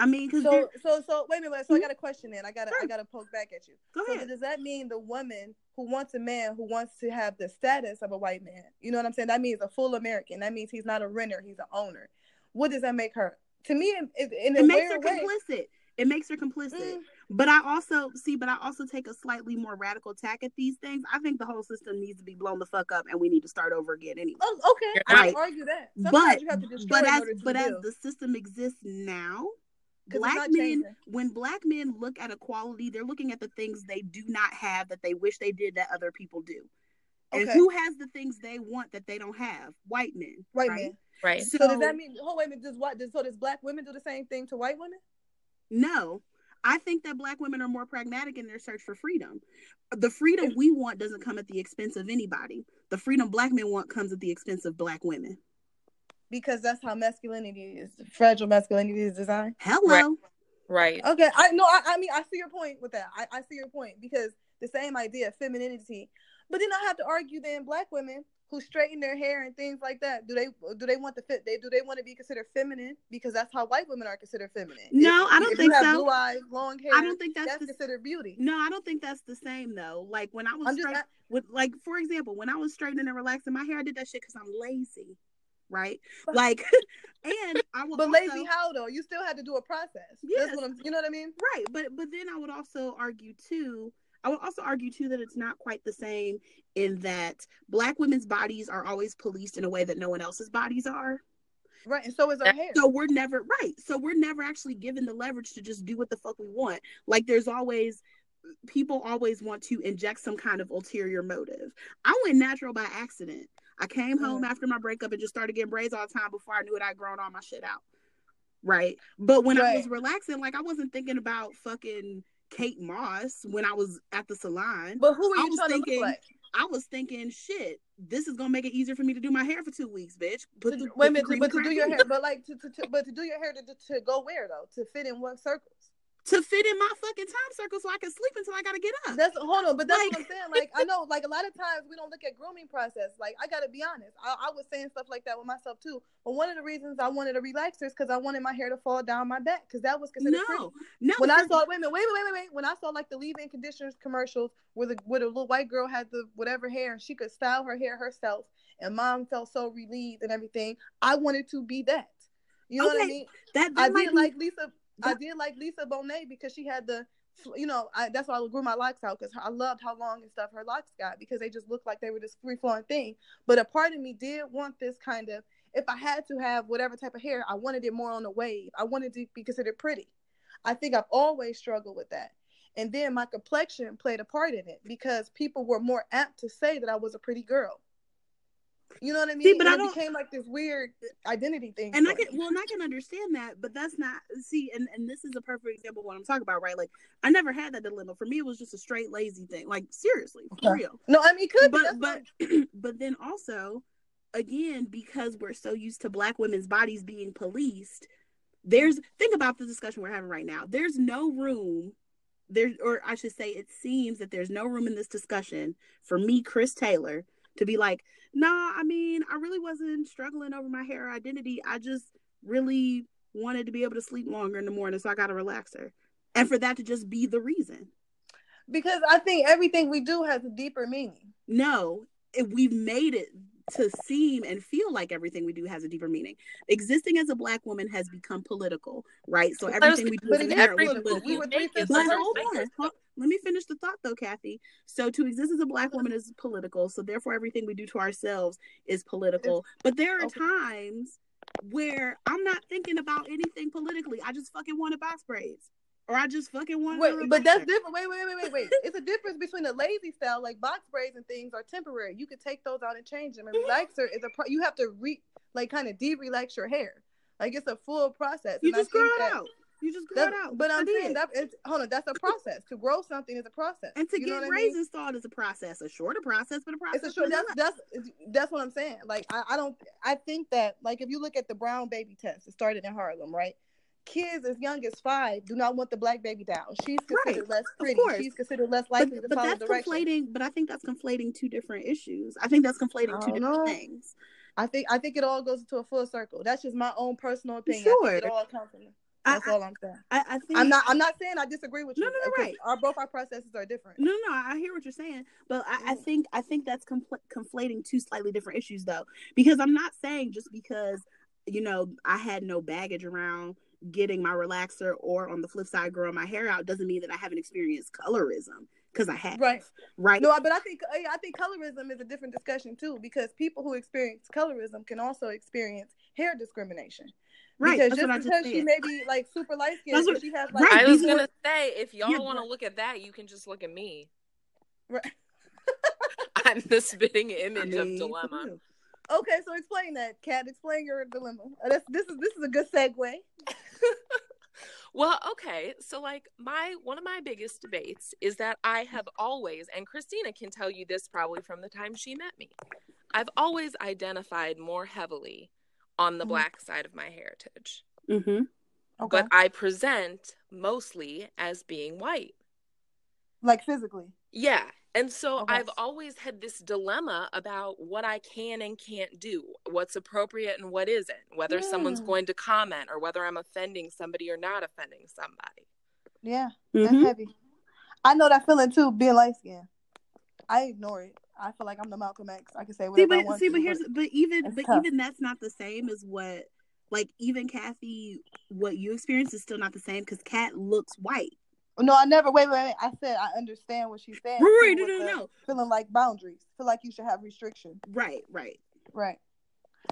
I mean So so so wait a minute. So I Mhm. got a question. Then I got to I got to poke back at you. go So does that mean the woman who wants a man who wants to have the status of a white man? You know what I'm saying? That means a full American. That means he's not a renter. He's an owner. What does that make her? To me, in it makes her way. complicit it makes her complicit Mm, But I also see, but I also take a slightly more radical tack at these things. I think the whole system needs to be blown the fuck up, and we need to start over again anyway. oh, okay, I not- argue that. Sometimes But you have to but as but as the system exists now, black men when black men look at equality, they're looking at the things they do not have that they wish they did that other people do. And who has the things they want that they don't have? White men. white right? men. Right. So, So, does that mean? Oh wait a minute. Does what? Does, so does black women do the same thing to white women? No. I think that black women are more pragmatic in their search for freedom. The freedom we want doesn't come at the expense of anybody. The freedom black men want comes at the expense of black women. Because that's how masculinity is. Fragile masculinity is designed. Hello. Right. Okay, I no, I, I mean I see your point with that. I, I see your point because the same idea, femininity. But then I have to argue then black women who straighten their hair and things like that, do they do they want the fit they do they want to be considered feminine? Because that's how white women are considered feminine. No, If- I don't if think you have so. Blue eyes, long hair. I don't think that's, that's the considered beauty. No, I don't think that's the same though. Like when I was I'm just straight, with like for example, when I was straightening and relaxing my hair, I did that shit because I'm lazy. Right? Like, and I will. But also, lazy how though? You still had to do a process. Yes. That's what I'm. You know what I mean? right? But but then I would also argue too. I would also argue too that it's not quite the same in that black women's bodies are always policed in a way that no one else's bodies are. Right. And so is our hair. So we're never right. So we're never actually given the leverage to just do what the fuck we want. Like there's always people always want to inject some kind of ulterior motive. I went natural by accident. I came home after my breakup and just started getting braids all the time before I knew it. I'd grown all my shit out. Right. But when I was relaxing, like I wasn't thinking about fucking Kate Moss when I was at the salon. but who are I you was trying to thinking- like? I was thinking, shit, this is gonna make it easier for me to do my hair for two weeks, bitch. Put To- the, wait a minute, but to do your hair, but like to, to, to but to do your hair to, to go where though? To fit in what circles? To fit in my fucking time circle so I can sleep until I gotta get up. That's hold on, but that's Like- what I'm saying. Like I know, like a lot of times we don't look at grooming process. Like I gotta be honest, I, I was saying stuff like that with myself too. But one of the reasons I wanted a relaxer is because I wanted my hair to fall down my back because that was considered pretty. no, no. When I saw wait minute, wait, wait, wait, wait, wait. When I saw like the leave-in conditioners commercials where the where the little white girl had the whatever hair and she could style her hair herself, and mom felt so relieved and everything, I wanted to be that. You know what I mean? that, that I did be- like Lisa. I did like Lisa Bonet because she had the, you know, I, that's why I grew my locks out because I loved how long and stuff her locks got because they just looked like they were this free flowing thing. But a part of me did want this kind of. If I had to have whatever type of hair, I wanted it more on a wave. I wanted to be considered pretty. I think I've always struggled with that. And then my complexion played a part in it because people were more apt to say that I was a pretty girl. You know what I mean? See, but and I it don't- became like this weird identity thing. and I can me. well, and I can understand that, but that's not see, and and this is a perfect example of what I'm talking about, right? Like I never had that dilemma. For me, it was just a straight lazy thing. Like seriously, for Okay. real. No, I mean, it could but That's but but then also again because we're so used to black women's bodies being policed there's think about the discussion we're having right now there's no room there or i should say it seems that there's no room in this discussion for me chris taylor to be like nah i mean i really wasn't struggling over my hair identity. I just really wanted to be able to sleep longer in the morning so i got a relaxer. And for that to just be the reason. Because I think everything we do has a deeper meaning. No, we've made it to seem and feel like everything we do has a deeper meaning. Existing as a black woman has become political, right? So was- everything we do is it is inherently political. political. We were Make three it fifths But of so a hold on, let me finish the thought though, Kathy. So to exist as a black woman is political. So therefore, everything we do to ourselves is political. But there are Okay. times where I'm not thinking about anything politically. I just fucking wanted box braids, or I just fucking want. Wait, but that's different. Wait, wait, wait, wait, wait. it's a difference between a lazy style, like box braids and things, are temporary. You could take those out and change them. And mm-hmm. relaxer is a pro- you have to re like kind of de-relax your hair. Like it's a full process. You And just grow it that- out. You just grow it out. but I I'm saying did. that it's hold on. That's a process. to grow something is a process. And to You get what I mean? thawed is a process, a shorter process, but a process. It's a short. That's that's that's what I'm saying. Like I, I don't. I think that like if you look at the brown baby test, it started in Harlem, right? Kids as young as five do not want the black baby down. She's considered Right, less pretty. She's considered less but, likely to but follow that's direction. conflating. But I think that's conflating two different issues. I think that's conflating two different know. things. I think I think it all goes into a full circle. That's just my own personal opinion. I Sure. think it all comes from. That's I, all I'm saying. I, I think I'm not. I'm not saying I disagree with you. No, no, no, right. Our both our processes are different. No, no, I hear what you're saying, but I, I Mm. think I think that's compl- conflating two slightly different issues, though, because I'm not saying just because you know I had no baggage around getting my relaxer, or on the flip side, growing my hair out, doesn't mean that I haven't experienced colorism because I have, Right. right? No, but I think I think colorism is a different discussion too, because people who experience colorism can also experience hair discrimination. right. Because That's just what I just because she may be like super light skinned, what- she has like right, I was gonna say, if y'all Yeah, want to look at that, you can just look at me. Right. I'm the spitting I image mean, of for dilemma. Okay, so explain that, Kat. Explain your dilemma. Uh, This, this is this is a good segue. Well, okay. So like my one of my biggest debates is that I have always and Christina can tell you this probably from the time she met me. I've always identified more heavily on the Mhm. black side of my heritage. Mhm. Okay. But I present mostly as being white. like physically. Yeah. And so Okay. I've always had this dilemma about what I can and can't do, what's appropriate and what isn't, whether someone's Mm. going to comment or whether I'm offending somebody or not offending somebody. Yeah, that's Mhm. heavy. I know that feeling too, being light skinned. I ignore it. I feel like I'm the Malcolm X. I can say See, whatever I but want see, to, but here's but even but tough. even that's not the same as what like even Kathy, what you experience is still not the same because Kat looks white. No, I never. Wait, wait, wait. I said I understand what she's saying. Right, too, no, no, no. Feeling like boundaries. Feel like you should have restriction. Right, right. Right.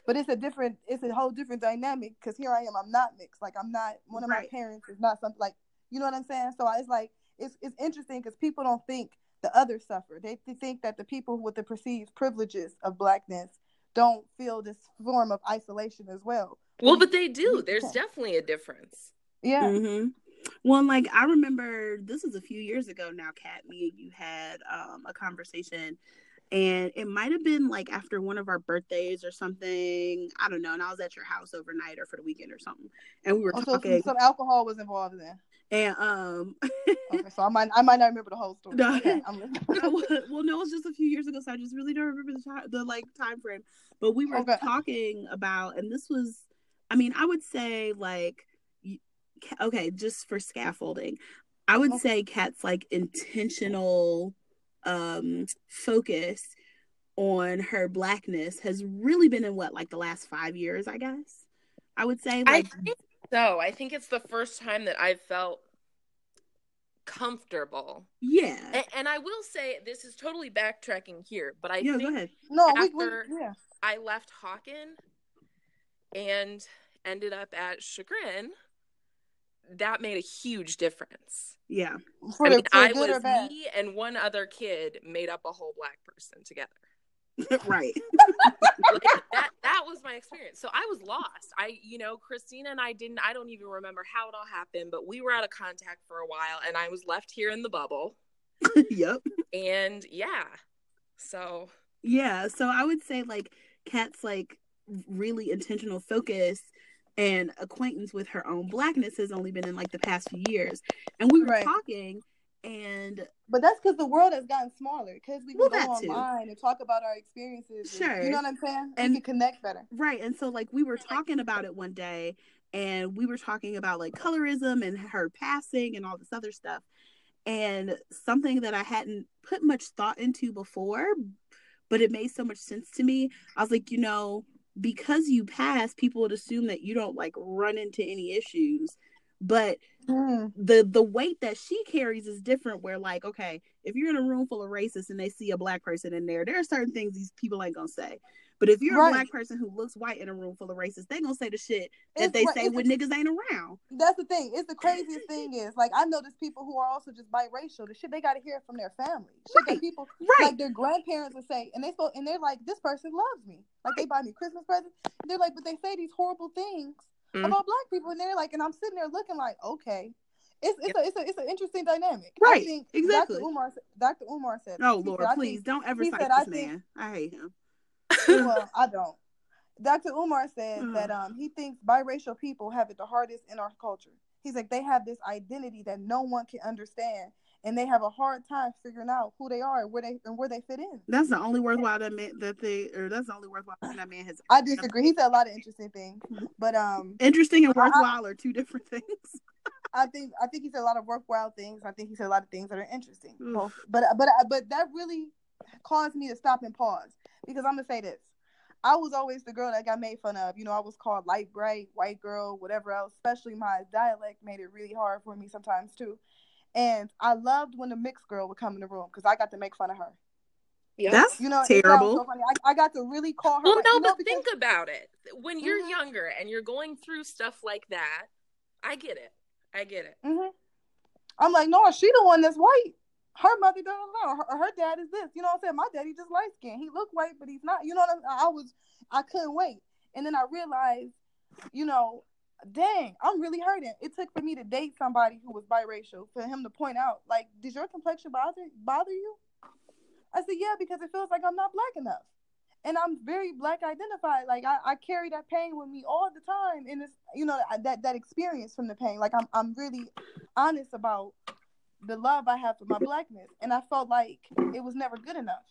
But it's a different. It's a whole different dynamic because here I am. I'm not mixed. Like I'm not. One of Right. my parents is not something like. You know what I'm saying? So it's like it's it's interesting because people don't think the others suffer. They, they think that the people with the perceived privileges of blackness don't feel this form of isolation as well. Well, but they do. There's definitely a difference. Yeah. hmm Well, like I remember this was a few years ago now, Kat. Me and you had um, a conversation, and it might have been like after one of our birthdays or something. I don't know. And I was at your house overnight or for the weekend or something, and we were Also, talking. So some alcohol was involved in that. And um, Okay, so I might I might not remember the whole story. No. Okay, well, no, it was just a few years ago, so I just really don't remember the time, the like time frame. But we were Okay. talking about, and this was, I mean, I would say like, okay, just for scaffolding, I would Okay. say Kat's like intentional um focus on her blackness has really been in what like the last five years, I guess. I would say I think so. I think it's the first time that I've felt comfortable. yeah. And, and I will say this is totally backtracking here, but I yeah, think go ahead. No, we, we After- yeah. I left Hawken and ended up at Chagrin. That made a huge difference. Yeah. For I mean, I was me and one other kid made up a whole black person together. right. Like, that that was my experience. So I was lost. I, you know, Christina and I didn't. I don't even remember how it all happened, but we were out of contact for a while, and I was left here in the bubble. yep. And yeah, so Yeah, so I would say like Kat's like really intentional focus and acquaintance with her own blackness has only been in like the past few years. And we were Right. talking and But that's because the world has gotten smaller. Because we can Well, go that too. online and talk about our experiences. and- Sure. you know what I'm saying? And- we can connect better. right, and so like we were talking about it one day and we were talking about like colorism and her passing and all this other stuff. And something that I hadn't put much thought into before, but it made so much sense to me. I was like, you know, because you pass, people would assume that you don't like run into any issues. But Hmm. the the weight that she carries is different where like okay if you're in a room full of racists and they see a black person in there there are certain things these people ain't gonna say but if you're Right. a black person who looks white in a room full of racists they gonna say the shit that It's they say when niggas ain't around That's the thing. It's the craziest thing is like I know there's people who are also just biracial. The shit they got to hear from their family. Shit Right. that people right like their grandparents would say, and they spoke, and they're like, "This person loves me." Like they buy me Christmas presents. And they're like, but they say these horrible things Mhm. about black people, and they're like, and I'm sitting there looking like, okay, it's it's a it's a it's an interesting dynamic. Right, I think exactly. Dr. Umar Dr. Umar said. oh lord said, please think- don't ever he fight said, this I think- man i hate him well, I don't. Dr. Umar said Mm. that um he thinks biracial people have it the hardest in our culture. He's like they have this identity that no one can understand, and they have a hard time figuring out who they are and where they and where they fit in. that's the only worthwhile that man that they or that's the only worthwhile thing that man has I disagree. He said a lot of interesting things, but um, interesting and I- I- worthwhile are two different things I think I think he said a lot of worthwhile things. I think he said a lot of things that are interesting. Oof. Both, but but but that really caused me to stop and pause because I'm gonna say this. I was always the girl that got made fun of. You know, I was called light bright, white girl, whatever else. Especially my dialect made it really hard for me sometimes too. And I loved when the mixed girl would come in the room because I got to make fun of her. yeah. that's You know, terrible so funny. I, I got to really call her. Well, like- no, you know, but because- think about it. When you're Mhm. younger and you're going through stuff like that, I get it. I get it. hmm I'm like, no, she the one that's white. Her mother doesn't know. Her, her dad is this. You know what I'm saying? My daddy just light skinned. He look white, but he's not. You know what I'm I was I couldn't wait. And then I realized, you know, dang, I'm really hurting. It took for me to date somebody who was biracial for him to point out, like, does your complexion bother bother you? I said, yeah, because it feels like I'm not black enough. And I'm very black identified. Like I, I carry that pain with me all the time. And it's you know, that that experience from the pain. Like I'm I'm really honest about the love I have for my blackness. And I felt like it was never good enough.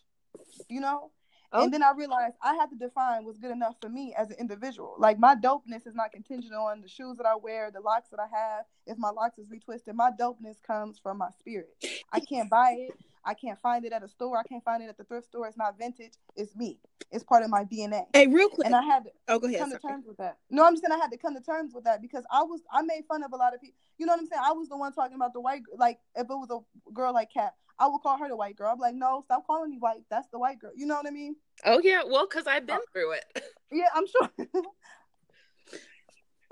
You know? And then I realized I had to define what's good enough for me as an individual. Like my dopeness is not contingent on the shoes that I wear, the locks that I have. If my locks is retwisted, my dopeness comes from my spirit. I can't buy it. I can't find it at a store. I can't find it at the thrift store. It's not vintage. It's me. It's part of my DNA. Hey, real quick. And I had to oh, go ahead. come sorry. to terms with that. No, I'm just saying I had to come to terms with that because I was I made fun of a lot of people. You know what I'm saying? I was the one talking about the white like if it was a girl like Kat, I would call her the white girl. I'm like, no, stop calling me white. That's the white girl. You know what I mean? Oh yeah, well, because I've been uh, through it. Yeah, I'm sure.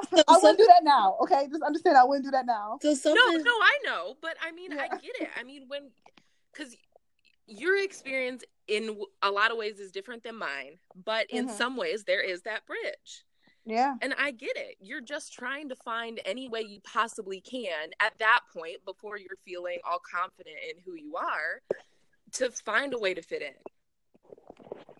So, I wouldn't do that now. Okay, just understand. I wouldn't do that now. so No, something. no, I know, but I mean, I get it. I mean, when because your experience in a lot of ways is different than mine, but in Mhm. some ways there is that bridge. Yeah. And I get it. You're just trying to find any way you possibly can at that point before you're feeling all confident in who you are to find a way to fit in.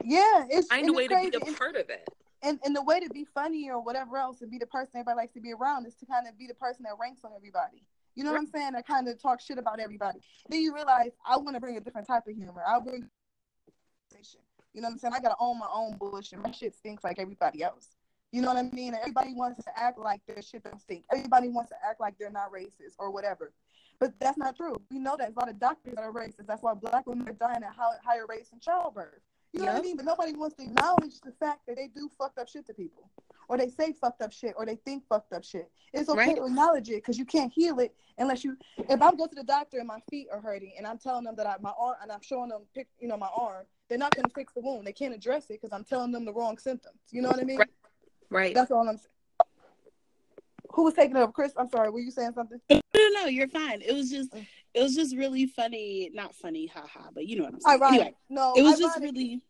Yeah, it's Find a way it's to be a part of it. and and the way to be funny or whatever else and be the person everybody likes to be around is to kind of be the person that ranks on everybody. You know what I'm saying? That kind of talk shit about everybody. Then you realize I want to bring a different type of humor. I'll bring you know what I'm saying? I gotta own my own bullshit. My shit stinks like everybody else. You know what I mean? Everybody wants to act like their shit don't stink. Everybody wants to act like they're not racist or whatever. But that's not true. We know that a lot of doctors are racist. That's why black women are dying at higher rates in childbirth. You know what I mean? But nobody wants to acknowledge the fact that they do fucked up shit to people, or they say fucked up shit, or they think fucked up shit. It's okay Right. to acknowledge it because you can't heal it unless you. If I go to the doctor and my feet are hurting, and I'm telling them that I, my arm, and I'm showing them, pic, you know, my arm, they're not going to fix the wound. They can't address it because I'm telling them the wrong symptoms. You know what I mean? Right. Right. That's all I'm saying. Who was taking up, Chris? I'm sorry. Were you saying something? No, no, no, you're fine. It was just, Mm. it was just really funny. Not funny, haha, but you know what I'm saying. Ironic. Anyway, no, it was just really,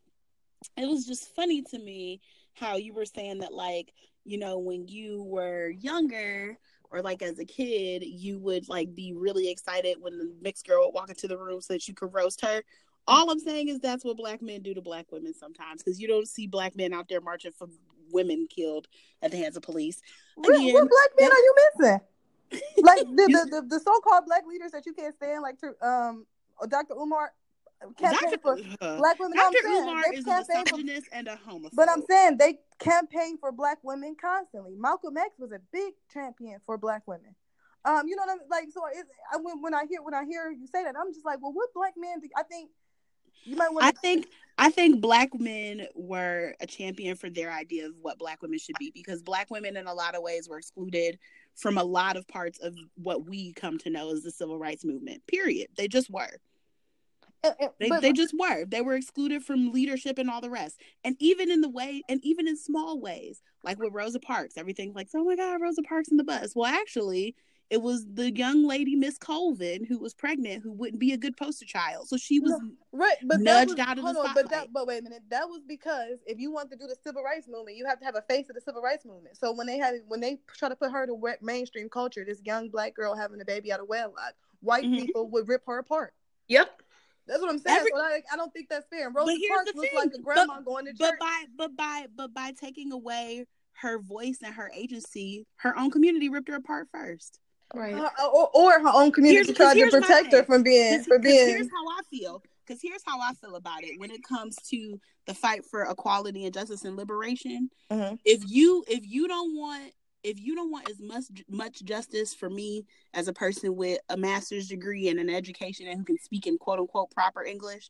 it was just funny to me how you were saying that, like, you know, when you were younger or like as a kid, you would like be really excited when the mixed girl would walk into the room so that you could roast her. All I'm saying is that's what black men do to black women sometimes because you don't see black men out there marching for women killed at the hands of police. What, Again, what black men are you missing? Like the, the, the, the so-called black leaders that you can't stand, like um Dr. Umar, campaign for uh, black women. No, I'm Dr. saying, Umar is a campaign for- and a homophobe. but I'm saying they campaign for black women constantly. Malcolm X was a big champion for black women. Um, you know what I'm like. So it's, I, when when I hear when I hear you say that, I'm just like, well, what black men? Do, I think you might want. I think I think black men were a champion for their idea of what black women should be because black women in a lot of ways were excluded from a lot of parts of what we come to know as the civil rights movement. Period. They just were. They but, they just were. They were excluded from leadership and all the rest. And even in the way and even in small ways, like with Rosa Parks, everything's like, oh my God, Rosa Parks in the bus. Well, actually, it was the young lady, Miss Colvin, who was pregnant, who wouldn't be a good poster child. So she was No. Right, but nudged was, out of the hold on, but spotlight. that, but wait a minute, that was because if you want to do the civil rights movement, you have to have a face of the civil rights movement. So when they had when they try to put her to mainstream culture, this young black girl having a baby out of wedlock, white Mhm. people would rip her apart. Yep. That's what I'm saying. Every- so I, I don't think that's fair. And Rosa Parks the looks thing, like a grandma going to but by but by but by taking away her voice and her agency, her own community ripped her apart first. Right. Uh, or, or her own community Here's- tried to here's my protect her from being Cause, for 'cause being. here's how I feel. Because here's how I feel about it when it comes to the fight for equality and justice and liberation. Mhm. If you if you don't want if you don't want as much much justice for me as a person with a master's degree and an education and who can speak in quote unquote proper English,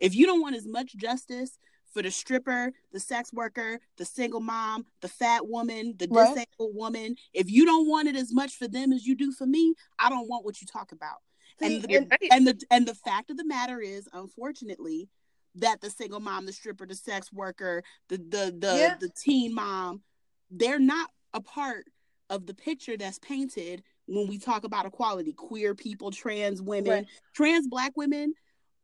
if you don't want as much justice for the stripper, the sex worker, the single mom, the fat woman, the Right. disabled woman, if you don't want it as much for them as you do for me, I don't want what you talk about. See, And the, and- Right. and the and the fact of the matter is, unfortunately, that the single mom, the stripper, the sex worker, the the the, Yeah. the teen mom, they're not a part of the picture that's painted when we talk about equality. Queer people, trans women, Right. trans black women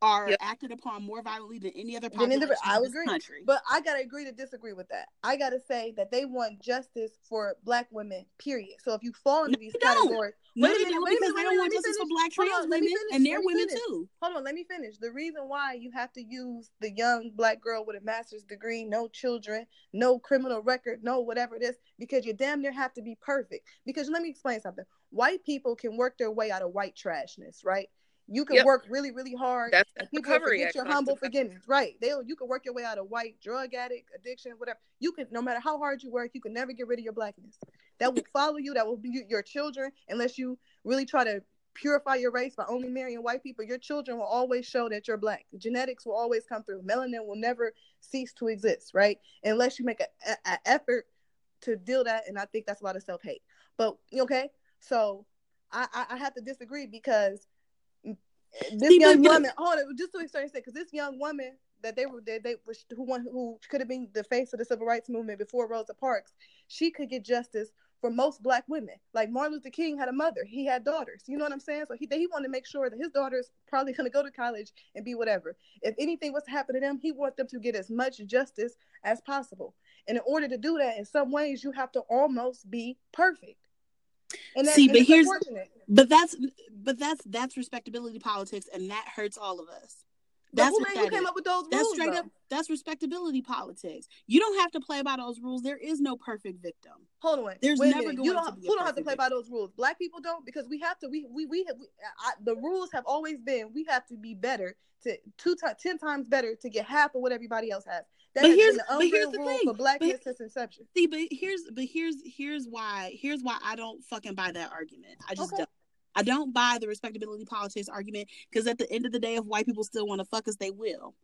are Yep. acted upon more violently than any other population other- I in this agree. country. But I gotta agree to disagree with that. I gotta say that they want justice for black women. Period. So if you fall into No, these categories, no, wait a they minute, don't wait a minute, they don't want justice for finish. black Hold trans on, women, and me women finish. too. hold on, let me finish. The reason why you have to use the young black girl with a master's degree, no children, no criminal record, no whatever it is, because you damn near have to be perfect. Because let me explain something. White people can work their way out of white trashness, right? You can Yep. work really, really hard. That's the people recovery forget your humble forgiveness, right? They'll you can work your way out of white drug addict, addiction, whatever. You can no matter how hard you work, you can never get rid of your blackness. That will follow you. That will be your children unless you really try to purify your race by only marrying white people, your children will always show that you're black. Genetics will always come through. Melanin will never cease to exist, right? Unless you make an effort to deal that, and I think that's a lot of self hate. But okay, so I, I, I have to disagree because this young woman, hold it, just to explain, because this young woman that they were they, they was who one who could have been the face of the civil rights movement before Rosa Parks, she could get justice for most black women. Like Martin Luther King had a mother, he had daughters. You know what I'm saying? So he he wanted to make sure that his daughters probably gonna go to college and be whatever. If anything was to happen to them, he wants them to get as much justice as possible. And in order to do that, in some ways, you have to almost be perfect. And that, See, but here's but that's but that's that's respectability politics, and that hurts all of us. That's who, who came up with those that's rules? straight though? up. That's respectability politics. You don't have to play by those rules. There is no perfect victim. Hold on. There's never going you don't, to be. Who don't have to play victim. by those rules? Black people don't because we have to. We we we, have, we I, the rules have always been we have to be better to two times ten times better to get half of what everybody else has. That but here's, but here's the thing for blackness since inception. See, but here's but here's here's why here's why I don't fucking buy that argument. I just okay. don't. I don't buy the respectability politics argument because at the end of the day, if white people still want to fuck us, they will.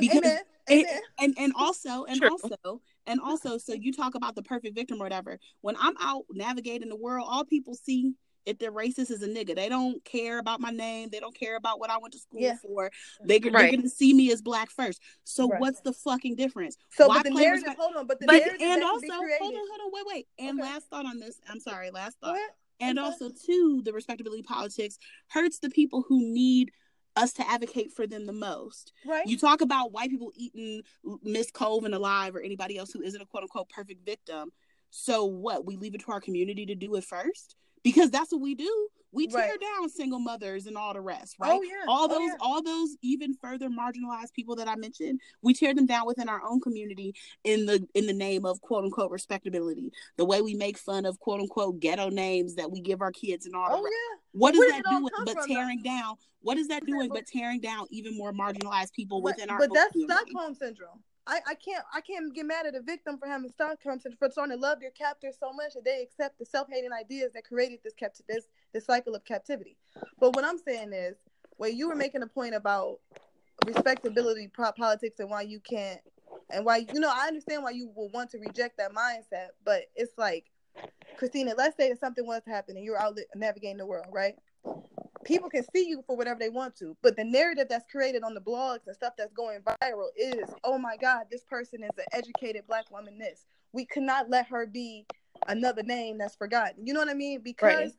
Because, Amen. Amen. And, and and also and True. also and also, so you talk about the perfect victim or whatever. When I'm out navigating the world, all people see if they're racist is a nigga. They don't care about my name. They don't care about what I went to school yeah. for. They, are right. going to see me as black first. So right. what's the fucking difference? So Why but the narrative, respect- hold on, but the but, narrative and also hold on, hold on, wait, wait. And okay. last thought on this. I'm sorry, last thought. And also, too, the respectability politics hurts the people who need us to advocate for them the most. Right. You talk about white people eating Miss Colvin alive or anybody else who isn't a quote unquote perfect victim. So what? We leave it to our community to do it first? Because that's what we do. We tear right. down single mothers and all the rest, right? Oh, yeah. All oh, those, yeah. all those even further marginalized people that I mentioned, we tear them down within our own community in the in the name of quote unquote respectability. The way we make fun of quote unquote ghetto names that we give our kids and all. Oh yeah. What is that doing but tearing down? What is that doing but tearing down even more marginalized people within our? But that's community? Stockholm syndrome. I, I can't I can't get mad at a victim for having Stockholm for starting to love their captors so much that they accept the self hating ideas that created this this this cycle of captivity. But what I'm saying is, where you were making a point about respectability politics and why you can't and why you know I understand why you will want to reject that mindset, but it's like Christina, let's say that something was to happen and you're out navigating the world, right? People can see you for whatever they want to but the narrative that's created on the blogs and stuff that's going viral is oh my god this person is an educated black woman this. We cannot let her be another name that's forgotten. You know what i mean? Because right.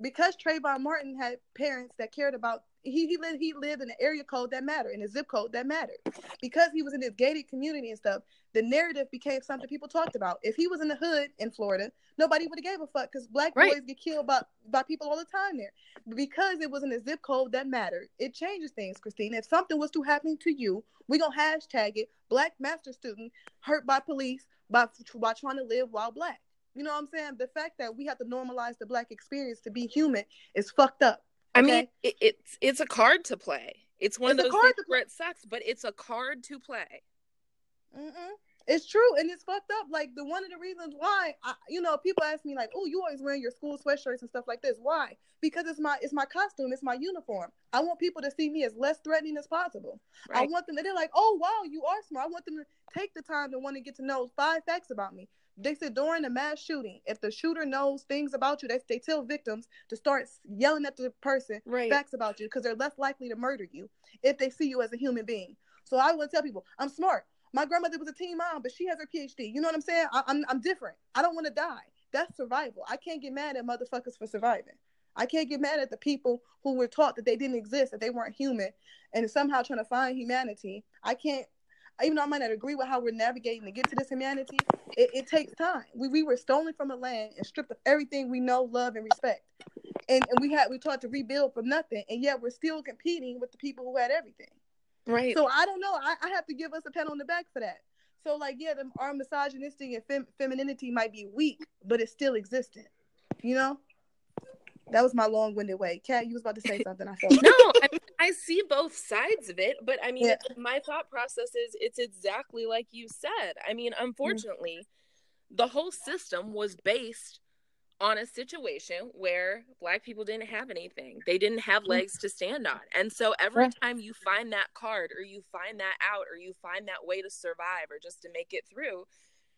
because Trayvon Martin had parents that cared about he he lived he lived in an area code that mattered in a zip code that mattered. Because he was in this gated community and stuff the narrative became something people talked about. If he was in the hood in florida nobody would have gave a fuck because black right. boys get killed by by people all the time there. Because it was in a zip code that mattered it changes things christine if something was to happen to you we gonna hashtag it black master student hurt by police by by trying to live while black. You know what i'm saying? The fact that we have to normalize the black experience to be human is fucked up I mean, it, it's it's a card to play. It's one it's of those things where it sucks, but it's a card to play. Mm-mm. It's true, and it's fucked up. Like the one of the reasons why, I, you know, people ask me like, "Oh, you always wearing your school sweatshirts and stuff like this. Why? Because it's my it's my costume, it's my uniform. I want people to see me as less threatening as possible. Right. I want them. To, they're like, "Oh, wow, you are smart." I want them to take the time to want to get to know five facts about me. They said during a mass shooting, if the shooter knows things about you, they, they tell victims to start yelling at the person right. facts about you because they're less likely to murder you if they see you as a human being. So I want to tell people, I'm smart. My grandmother was a teen mom, but she has her PhD. You know what I'm saying? I, I'm I'm different. I don't want to die. That's survival. I can't get mad at motherfuckers for surviving. I can't get mad at the people who were taught that they didn't exist, that they weren't human, and somehow trying to find humanity. I can't even though I might not agree with how we're navigating to get to this humanity, it, it takes time. We, we were stolen from a land and stripped of everything we know, love, and respect. And, and we had we taught to rebuild from nothing, and yet we're still competing with the people who had everything. Right. So I don't know. I, I have to give us a pat on the back for that. So like, yeah, the, our misogynistic and fem- femininity might be weak, but it's still existent. You know. That was my long-winded way. Kat, you was about to say something. I felt. no, I, mean, I, see both sides of it, but I mean, yeah. my thought process is it's exactly like you said. I mean, unfortunately, mm-hmm. the whole system was based on a situation where black people didn't have anything. They didn't have legs to stand on. And so every time you find that card or you find that out or you find that way to survive or just to make it through,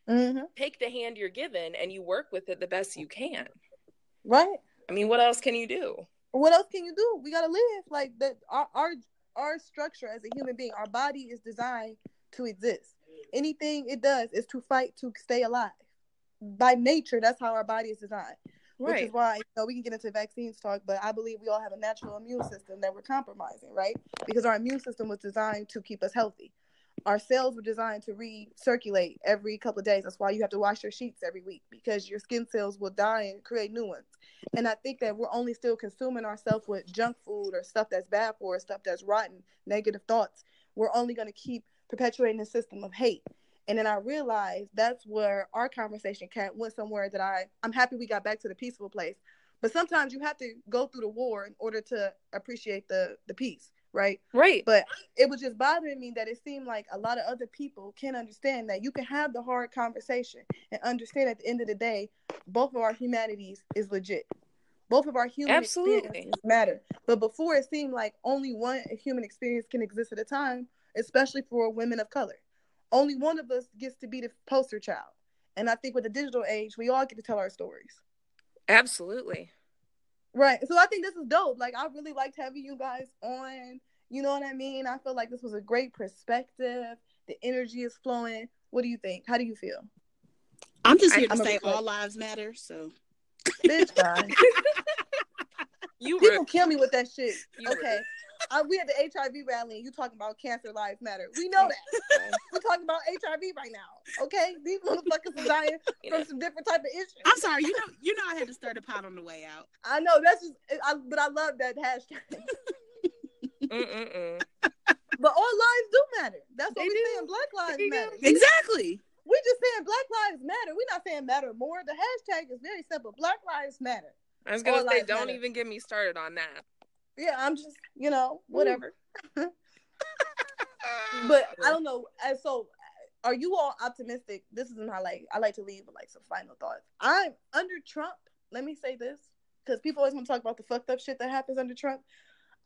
mm-hmm. take the hand you're given and you work with it the best you can. Right. I mean, what else can you do? What else can you do? We got to live like that our our our structure as a human being, our body is designed to exist. Anything it does is to fight to stay alive by nature, that's how our body is designed. Right. Which is why you know we can get into vaccines talk, but I believe we all have a natural immune system that we're compromising, right? Because our immune system was designed to keep us healthy. Our cells were designed to recirculate every couple of days. That's why you have to wash your sheets every week because your skin cells will die and create new ones. And I think that we're only still consuming ourselves with junk food or stuff that's bad for us, stuff that's rotten, negative thoughts. We're only going to keep perpetuating the system of hate. And then I realized that's where our conversation went somewhere that I I'm happy we got back to the peaceful place. But sometimes you have to go through the war in order to appreciate the the peace, right? Right. But it was just bothering me that it seemed like a lot of other people can understand that you can have the hard conversation and understand at the end of the day, both of our humanities is legit. Both of our human Absolutely. experiences matter. But before it seemed like only one human experience can exist at a time, especially for women of color only one of us gets to be the poster child. And I think with the digital age, we all get to tell our stories. Absolutely. Right. So I think this is dope. Like I really liked having you guys on. You know what I mean? I feel like this was a great perspective. The energy is flowing. What do you think? How do you feel? I'm just here I, to I'm say all lives matter. So, bitch, guys. you people were... kill me with that shit. You okay. Were uh, we had the HIV rally and you talking about cancer lives matter. We know that. We're talking about HIV right now. Okay, these motherfuckers are dying from some different type of issues. I'm sorry, you know, you know, I had to start a pot on the way out. I know that's just, I, but I love that hashtag. but all lives do matter. That's what we're saying. Black lives matter. Exactly. We're just saying Black lives matter. We're not saying matter more. The hashtag is very simple. Black lives matter. I was gonna all say, don't matter. even get me started on that yeah, I'm just, you know, whatever. but I don't know. Uh, so, uh, are you all optimistic? This is my like. I like to leave with like some final thoughts. I'm under Trump. Let me say this because people always want to talk about the fucked up shit that happens under Trump.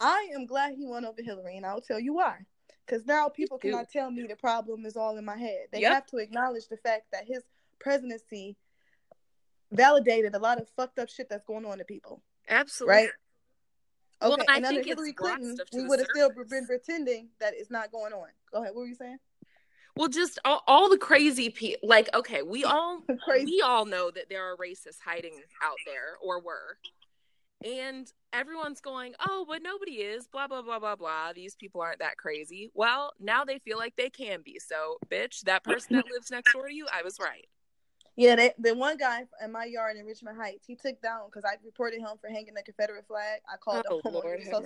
I am glad he won over Hillary, and I'll tell you why. Because now people cannot tell me the problem is all in my head. They yep. have to acknowledge the fact that his presidency validated a lot of fucked up shit that's going on to people. Absolutely. Right? Okay, well, and under Hillary Clinton, we would have still been pretending that it's not going on. Go ahead. What were you saying? Well, just all, all the crazy people. Like, okay, we all we all know that there are racists hiding out there, or were, and everyone's going, "Oh, but nobody is." Blah blah blah blah blah. These people aren't that crazy. Well, now they feel like they can be. So, bitch, that person that lives next door to you, I was right. Yeah, they, the one guy in my yard in Richmond Heights, he took down because I reported him for hanging the Confederate flag. I called oh, him. Lord so,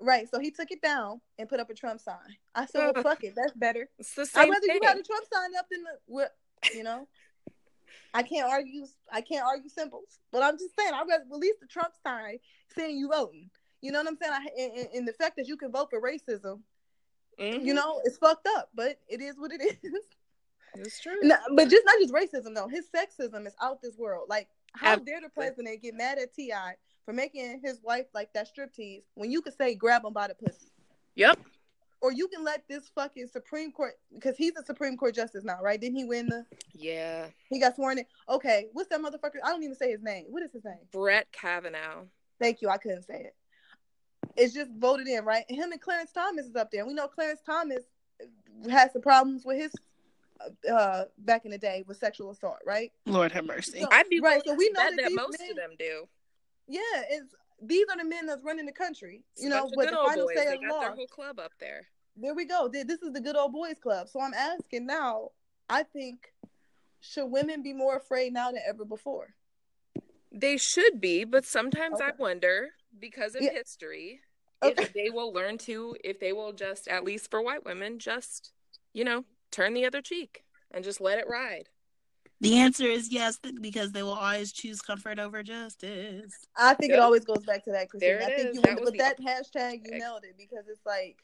right, so he took it down and put up a Trump sign. I said, "Well, fuck it, that's better." It's the same I'd rather thing. you have a Trump sign up than the, you know. I can't argue. I can't argue symbols, but I'm just saying. I'd rather release the Trump sign saying you voting. You know what I'm saying? I, and, and the fact that you can vote for racism, mm-hmm. you know, it's fucked up, but it is what it is. It's true. No, but just not just racism though. His sexism is out this world. Like, how Absolutely. dare the uh, president get mad at T.I. for making his wife like that striptease when you could say grab him by the pussy? Yep. Or you can let this fucking Supreme Court because he's a Supreme Court justice now, right? Didn't he win the? Yeah. He got sworn in. Okay, what's that motherfucker? I don't even say his name. What is his name? Brett Kavanaugh. Thank you. I couldn't say it. It's just voted in, right? Him and Clarence Thomas is up there. We know Clarence Thomas has some problems with his uh back in the day with sexual assault, right? Lord have mercy. So, I'd be right. So we know that, that most men, of them do. Yeah, it's these are the men that's running the country. You know, but the final boys. say they got their whole club up there. There we go. This is the good old boys club. So I'm asking now. I think should women be more afraid now than ever before? They should be, but sometimes okay. I wonder because of yeah. history okay. if they will learn to, if they will just, at least for white women, just you know, turn the other cheek and just let it ride? The answer is yes, because they will always choose comfort over justice. I think yep. it always goes back to that, Christine. I think is. you that with that hashtag, you nailed it because it's like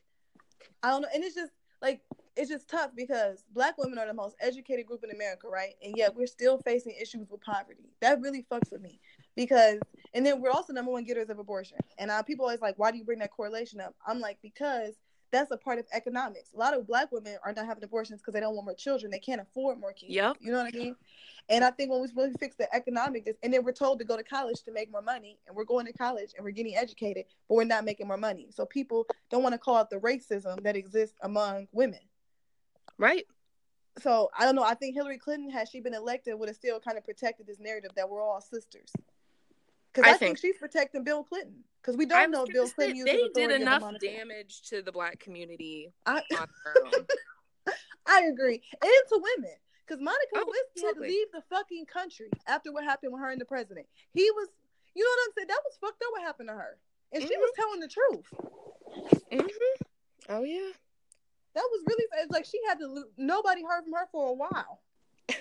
I don't know, and it's just like it's just tough because black women are the most educated group in America, right? And yet we're still facing issues with poverty. That really fucks with me because, and then we're also number one getters of abortion. And uh, people always like, why do you bring that correlation up? I'm like, because that's a part of economics. A lot of black women are not having abortions because they don't want more children. They can't afford more kids. Yep. You know what I mean? And I think when we really fix the economic, and then we're told to go to college to make more money, and we're going to college and we're getting educated, but we're not making more money. So people don't want to call out the racism that exists among women. Right. So I don't know. I think Hillary Clinton, had she been elected, would have still kind of protected this narrative that we're all sisters. Because I, I think, think- she's protecting Bill Clinton. Because we don't know Bill say, Clinton used they did enough damage to the black community I. I agree. And to women. Because Monica Oh, Lewinsky had to leave the fucking country after what happened with her and the president. He was, you know what I'm saying? That was fucked up what happened to her. And she was telling the truth. Mhm. Oh yeah. That was really, it's like she had to, nobody heard from her for a while.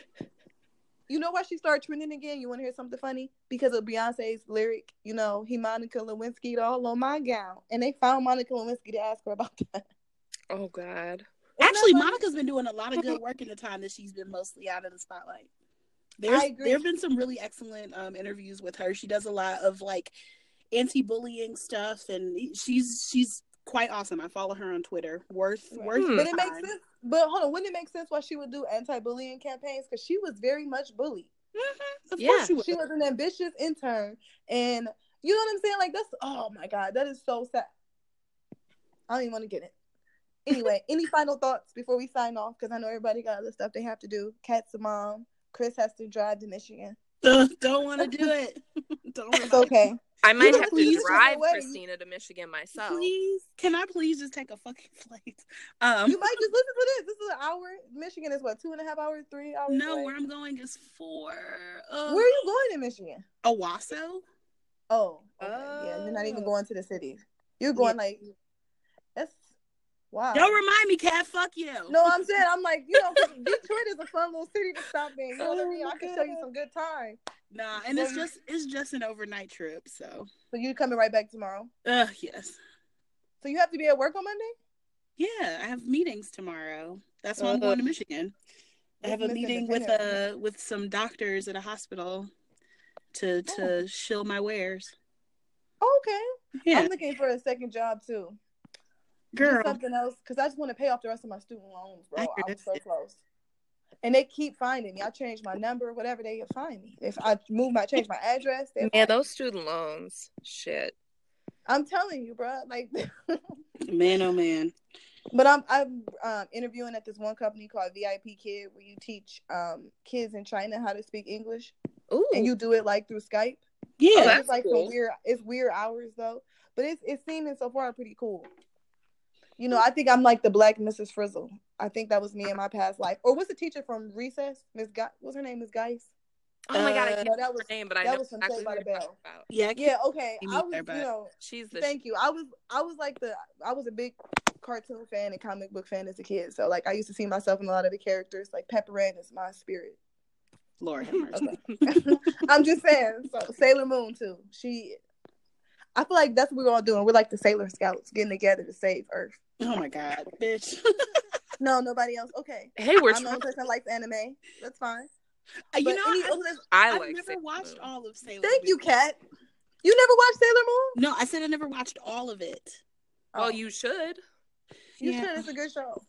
you know why she started trending again? You want to hear something funny? Because of Beyonce's lyric, you know, he Monica Lewinsky all on my gown. And they found Monica Lewinsky to ask her about that. Oh god. Isn't Actually. Monica's been doing a lot of good work in the time that she's been mostly out of the spotlight. There's I agree. there have been some really excellent um, interviews with her. She does a lot of like anti-bullying stuff, and she's she's quite awesome. I follow her on Twitter. Worth Right. worth. Hmm. But it makes sense. But hold on, wouldn't it make sense why she would do anti-bullying campaigns? Because she was very much bullied. Mhm. Of Yeah. course, she would. She was an ambitious intern, and you know what I'm saying? Like that's oh my god, that is so sad. I don't even want to get it. Anyway, any final thoughts before we sign off? Because I know everybody got other stuff they have to do. Cat's a mom. Chris has to drive to Michigan. Don't want to do it. don't It's okay. I might have to drive. Christina to Michigan myself. Please, can I please just take a fucking flight? Um, You might just listen to this. This is an hour. Michigan is what two and a half hours, three hours. no, away? where I'm going is four. Uh, Where are you going in Michigan? Owosso. Oh, okay. yeah. You're not even Oh. going to the cities. You're going like that's wow. Don't remind me, cat. Fuck you. No, I'm saying I'm like you know Detroit is a fun little city to stop in. You know what I Oh mean? I can show you some good time. Nah, and it's just it's just an overnight trip. So, So you coming right back tomorrow? uh, yes, So you have to be at work on Monday? yeah. I have meetings tomorrow. That's why I'm going to Michigan. I have a meeting with uh with some doctors at a hospital to to shill my wares. Oh, okay. Yeah, I'm looking for a second job too. Do girl. something else because I just want to pay off the rest of my student loans, bro. I I was so understand. close. And they keep finding me. I change my number, whatever they find me. If I move my change my address, they Man, those student loans. Shit. I'm telling you, bro. Like, Man, oh man. but I'm I'm um, interviewing at this one company called VIP Kid, where you teach um, kids in China how to speak English, Ooh. and you do it like through Skype. Yeah, Oh, that's it's like cool. weird. It's weird hours though, but it's it's seeming so far pretty cool. You know, I think I'm like the black Mrs. Frizzle. I think that was me in my past life. Or was the teacher from Recess? Miss Guy. What's her name? Miss Geis. oh my god, I Uh, can't no, that was- her name, but I that know was from exactly Saved by the Bell. about. yeah. Yeah. Okay. I was. neither, You know. She's the Thank you. I was. I was like the. I was a big cartoon fan and comic book fan as a kid. So like I used to see myself in a lot of the characters. Like Pepper Ann is my spirit. Lord. Okay. I'm just saying. So Sailor Moon too. She. I feel like that's what we're all doing. We're like the Sailor Scouts getting together to save Earth. Oh my god, bitch. No, nobody else. Okay. Hey, we're I'm the only trying. person that likes anime. That's fine. Uh, you But know, any I, other- I I've like never Sailor watched Moon. all of Sailor. Thank you, Moon. Kat. You never watched Sailor Moon? No, I said I never watched all of it. Well, Oh, you should. you yeah. should. It's a good show.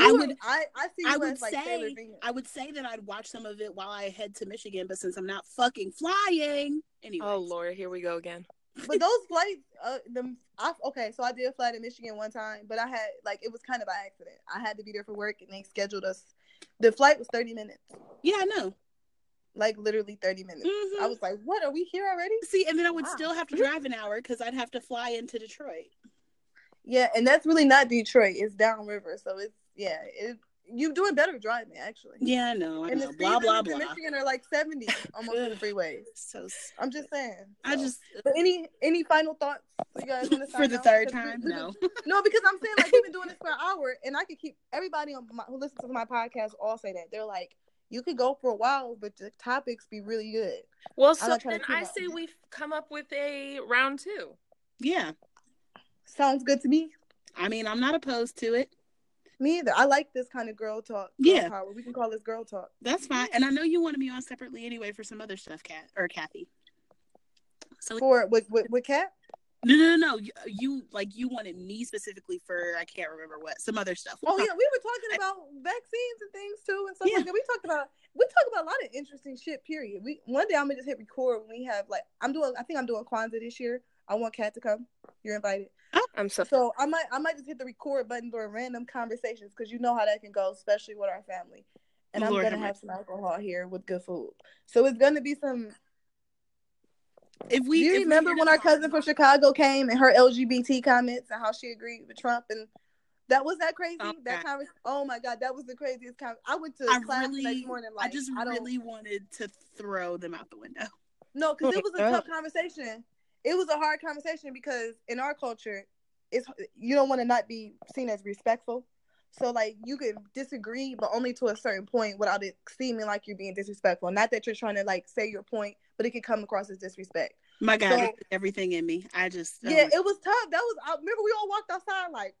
I You would- would. I. I see you I would as like say Venus. I would say that I'd watch some of it while I head to Michigan, but since I'm not fucking flying, anyway. Oh Lord, here we go again. But those flights, uh, the I, okay, so I did fly to Michigan one time, but I had like it was kind of by accident. I had to be there for work, and they scheduled us. The flight was thirty minutes, Yeah, I know. like literally thirty minutes. Mhm. I was like, "What? Are we here already?" See, and then I would Wow. still have to drive an hour because I'd have to fly into Detroit. Yeah, and that's really not Detroit. It's downriver, so it's yeah. It you doing better driving actually. Yeah, I know. I and know. the speed Blah blah in blah. Michigan are like seventy almost on the Ugh. freeways. So I'm just saying. I just uh, But any any final thoughts for you guys want to for the third time, no. No, because I'm saying like we've been doing this for an hour, and I could keep everybody on my, who listens to my podcast all say that they're like, you could go for a while, but the topics be really good. Well, I'm so then I say we come up with a round two. Yeah. Sounds good to me. I mean, I'm not opposed to it. Me either. I like this kind of girl talk. Girl Yeah. power. We can call this girl talk. That's fine. And I know you wanted me on separately anyway for some other stuff, Kat or Kathy. So For with with, with Kat. no, no, no, no. You, you like you wanted me specifically for I can't remember what some other stuff. Oh yeah, we were talking about vaccines and things too, and stuff Yeah. like that. We talked about we talked about a lot of interesting shit. Period. We one day I'm gonna just hit record when we have like I'm doing. I think I'm doing Kwanzaa this year. I want Kat to come. You're invited. Oh, I'm so So I might I might just hit the record button during random conversations because you know how that can go, especially with our family. And I'm gonna have some alcohol here with good food. So it's gonna be some. If Do we, you if remember get when our cousin from Chicago came and her LGBT comments and how she agreed with Trump and that was that crazy? Oh, that conversation. Oh my god, that was the craziest comment. I went to I class really, next morning. I just I really wanted to throw them out the window. no, because it was a tough conversation. It was a hard conversation because in our culture, it's you don't want to not be seen as respectful. So like you can disagree, but only to a certain point without it seeming like you're being disrespectful. Not that you're trying to like say your point, but it could come across as disrespect. My God, So- everything in me. I just oh yeah, it was tough. That was. I remember we all walked outside like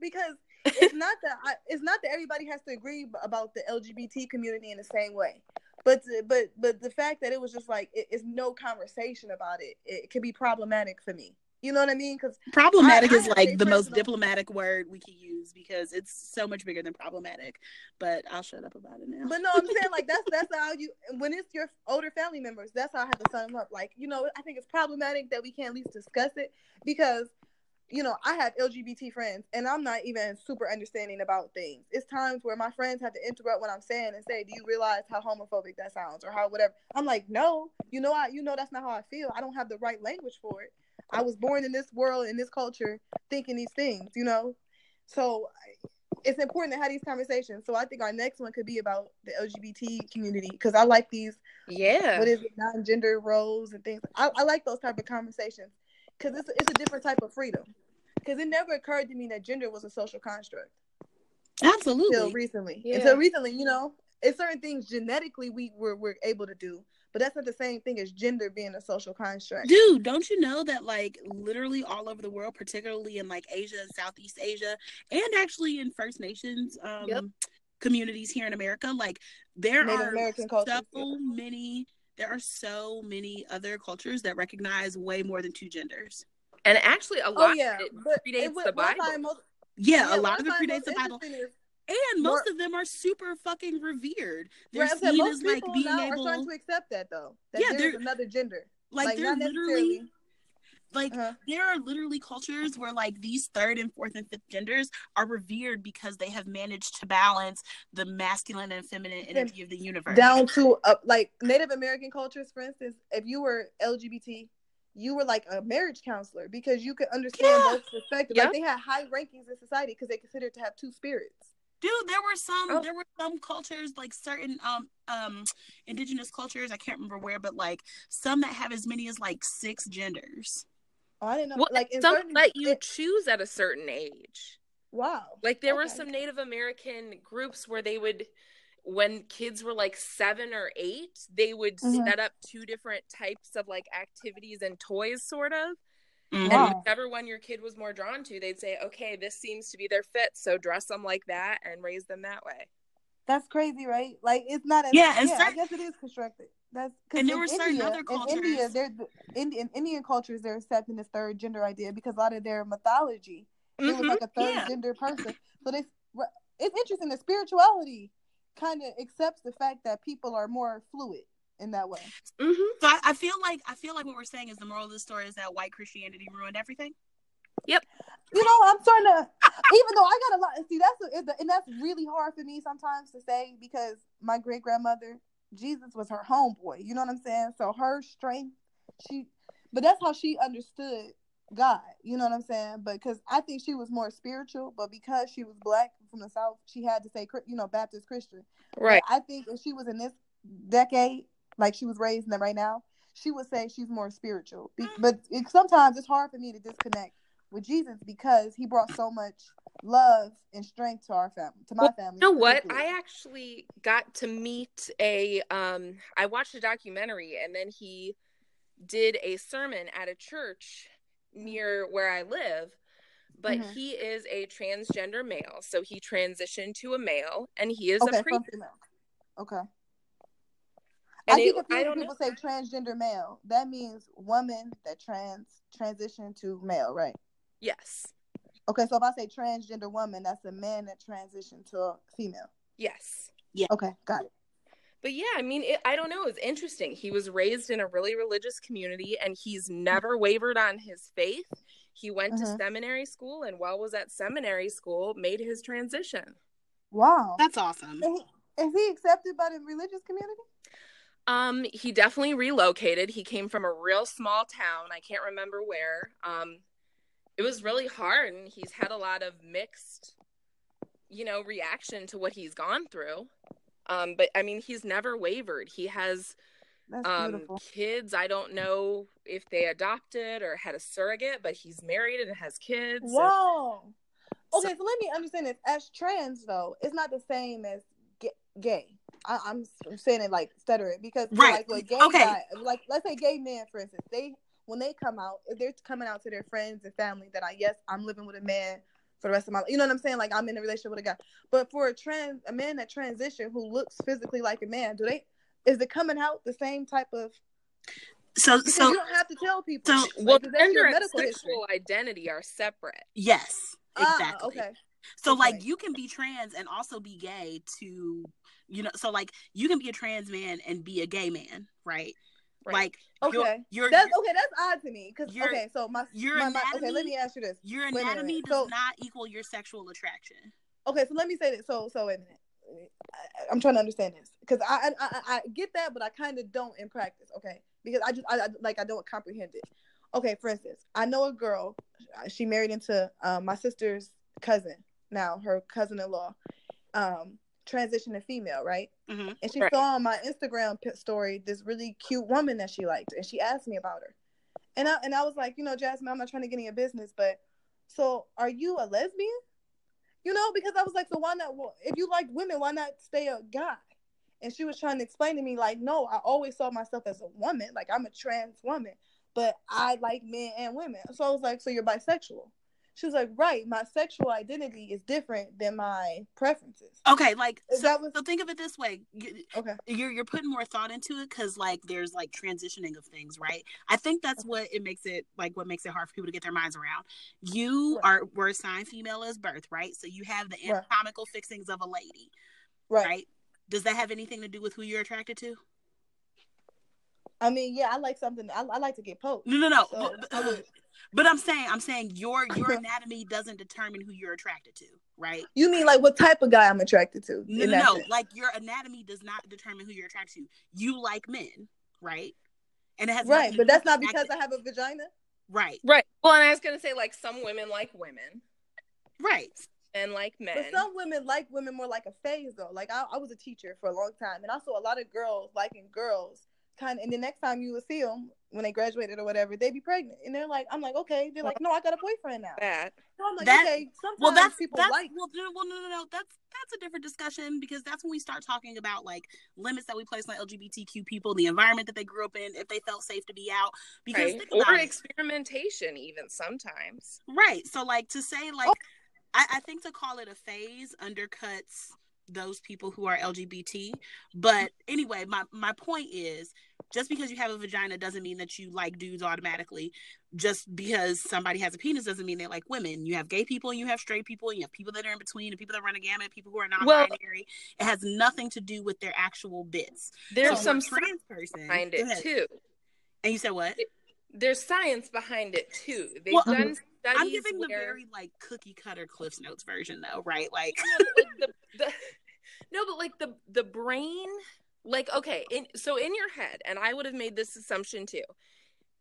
because it's not that I, it's not that everybody has to agree about the LGBT community in the same way, but but but the fact that it was just like it, it's no conversation about it, it could be problematic for me. You know what I mean? Because problematic I- I is like the most diplomatic word we can use because it's so much bigger than problematic. But I'll shut up about it now. But no, I'm saying like that's that's how you when it's your older family members, that's how I have to sum them up. Like, you know, I think it's problematic that we can't at least discuss it because, you know, I have LGBT friends and I'm not even super understanding about things. It's times where my friends have to interrupt what I'm saying and say, Do you realize how homophobic that sounds? Or how whatever. I'm like, No, you know I you know that's not how I feel. I don't have the right language for it. I was born in this world in this culture thinking these things, you know? So it's important to have these conversations. So I think our next one could be about the LGBT community because I like these yeah. what is it non-gender roles and things. I, I like those type of conversations because it's it's a different type of freedom. Because it never occurred to me that gender was a social construct Absolutely. until recently. Yeah. Until recently, you know, it's certain things genetically we were we're able to do, but that's not the same thing as gender being a social construct. Dude, don't you know that like literally all over the world, particularly in like Asia and Southeast Asia, and actually in First Nations um Yep. communities here in America, like there Native are American culture. so many there are so many other cultures that recognize way more than two genders. And actually, a Oh lot yeah, of it but predates it, the Bible. most- Yeah, yeah, a lot of it predates the Bible. is- And most More- of them are super fucking revered. They're Right, said seen most as like people being now able are starting to accept that though. That Yeah, there's another gender. like, Like, they're literally like Uh-huh. there are literally cultures where like these third and fourth and fifth genders are revered because they have managed to balance the masculine and feminine energy of the universe. down to uh, like Native American cultures, for instance, if you were LGBT, you were like a marriage counselor because you could understand Yeah. both perspectives. Yep. Like they had high rankings in society because they considered to have two spirits. Dude, there were some Oh. there were some cultures like certain um um indigenous cultures, I can't remember where, but like some that have as many as like six genders. Oh, I didn't know. Well, like in some certain, let you it- choose at a certain age. wow. Like there were some Native American groups where they would, when kids were like seven or eight, they would Mhm. set up two different types of like activities and toys, sort of. Mhm. And whichever one your kid was more drawn to, they'd say, "Okay, this seems to be their fit, so dress them like that and raise them that way." That's crazy, right? Like it's not. As, Yeah, and yeah. I certain- guess it is constructed. That's 'cause And there in were certain India, other In cultures- India, they're Indian Indian cultures. They're accepting this third gender idea because a lot of their mythology it was like a third yeah. gender person. So they, it's interesting that spirituality kind of accepts the fact that people are more fluid in that way. Mhm. So I, I feel like I feel like what we're saying is the moral of the story is that white Christianity ruined everything. Yep. You know, I'm trying to, even though I got a lot. See, that's a, and that's really hard for me sometimes to say because my great grandmother, Jesus was her homeboy. You know what I'm saying? So her strength, she, but that's how she understood God. You know what I'm saying? But because I think she was more spiritual, but because she was black from the south, she had to say, you know, Baptist Christian. Right. But I think if she was in this decade, like she was raised in it right now, she would say she's more spiritual. Be- but it, sometimes it's hard for me to disconnect with Jesus because he brought so much love and strength to our family, to my Well, family. You know what? I actually got to meet a um I watched a documentary and then he did a sermon at a church near where I live. but Mhm. he is a transgender male. So he transitioned to a male and he is Okay, a preacher. from. Okay. And I it- get I confused don't when people say transgender male. That means woman that trans transition to male, right? Yes. Okay, so if I say transgender woman, that's a man that transitioned to a female. Yes. Yeah. Okay, got it. But yeah, I mean, it, I don't know. It's interesting. He was raised in a really religious community and he's never wavered on his faith. He went to Mhm. seminary school and while was at seminary school, made his transition. Wow. That's awesome. Is he, is he accepted by the religious community? Um, he definitely relocated. He came from a real small town. I can't remember where. Um, it was really hard, and he's had a lot of mixed, you know, reaction to what he's gone through. Um, but I mean, he's never wavered. He has um kids. I don't know if they adopted or had a surrogate, but he's married and has kids. and- Wow. So- Okay, so let me understand this. As trans, though, it's not the same as ga- gay. I, I'm, I'm saying it like stuttering because Right. like with gay Okay. guy, like let's say gay men, for instance, they when they come out, if they're coming out to their friends and family that I yes, I'm living with a man for the rest of my life. You know what I'm saying? Like I'm in a relationship with a guy. But for a trans a man that transition who looks physically like a man, do they is it coming out the same type of So because so you don't have to tell people. so- Like, well, 'cause gender your and medical sexual history. identity are separate. yes, Ah, exactly. okay. So like you can be trans and also be gay to you know so like you can be a trans man and be a gay man, right? Right. Like Okay. you're, you're That's okay. That's odd to me because okay. So my, your my, my okay. Let me ask you this. your Wait anatomy does So- not equal your sexual attraction. Okay, so let me say this. So so wait a minute. I, I'm trying to understand this because I, I I I get that, but I kind of don't in practice. Okay, because I just I, I like I don't comprehend it. Okay, for instance, I know a girl. She married into um, my sister's cousin. Now her cousin-in-law um, transitioned to female, right? Mhm. And she Right. saw on my Instagram story this really cute woman that she liked, and she asked me about her. And I and I was like, you know, Jasmine, I'm not trying to get in your business, but so are you a lesbian? You know, because I was like, so why not? Well, if you like women, why not stay a guy? And she was trying to explain to me, like, no, I always saw myself as a woman, like I'm a trans woman, but I like men and women. So I was like, so you're bisexual? She was like, right, my sexual identity is different than my preferences. Okay, like so, that what- so think of it this way. You- Okay. You're you're putting more thought into it because like there's like transitioning of things, right? I think that's what it makes it like what makes it hard for people to get their minds around. You Right. are were assigned female as birth, right? So you have the Right. anatomical fixings of a lady, Right. right? Does that have anything to do with who you're attracted to? I mean, yeah, I like something. I, I like to get poked. No, no, no. So, but, would- but I'm saying, I'm saying your your anatomy doesn't determine who you're attracted to, right? you mean like what type of guy I'm attracted to? No, no, no. sense? Like your anatomy does not determine who you're attracted to. You like men, right? And it has right, but that's not because that- I have a vagina. right, Right. Well, and I was gonna say like some women like women right. and like men. But some women like women more like a phase though. Like I, I was a teacher for a long time, and I saw a lot of girls liking girls. Kind of, and the next time you would see them when they graduated or whatever, they'd be pregnant, and they're like, "I'm like, okay." They're like, "No, I got a boyfriend now." that. So I'm like, That- okay. Sometimes Well, that's people that's like. well, no, well, no, no, no. That's that's a different discussion because that's when we start talking about like limits that we place on LGBTQ people, the environment that they grew up in, if they felt safe to be out. Because Right. think Or about it. experimentation even sometimes. Right. So like to say like Oh. I, I think to call it a phase undercuts those people who are LGBT. But anyway, my, my point is just because you have a vagina doesn't mean that you like dudes automatically. Just because somebody has a penis doesn't mean they like women. You have gay people and you have straight people and you have people that are in between and people that run a gamut, people who are non Well- binary. it has nothing to do with their actual bits. There's So some trans person behind it too. And you said what? There's science behind it too. They've Well, done mhm. Studies I'm giving the very like cookie cutter Cliffs Notes version though, right? Like no, but like the, the no, but like the the brain, like okay, in, so in your head, and I would have made this assumption too.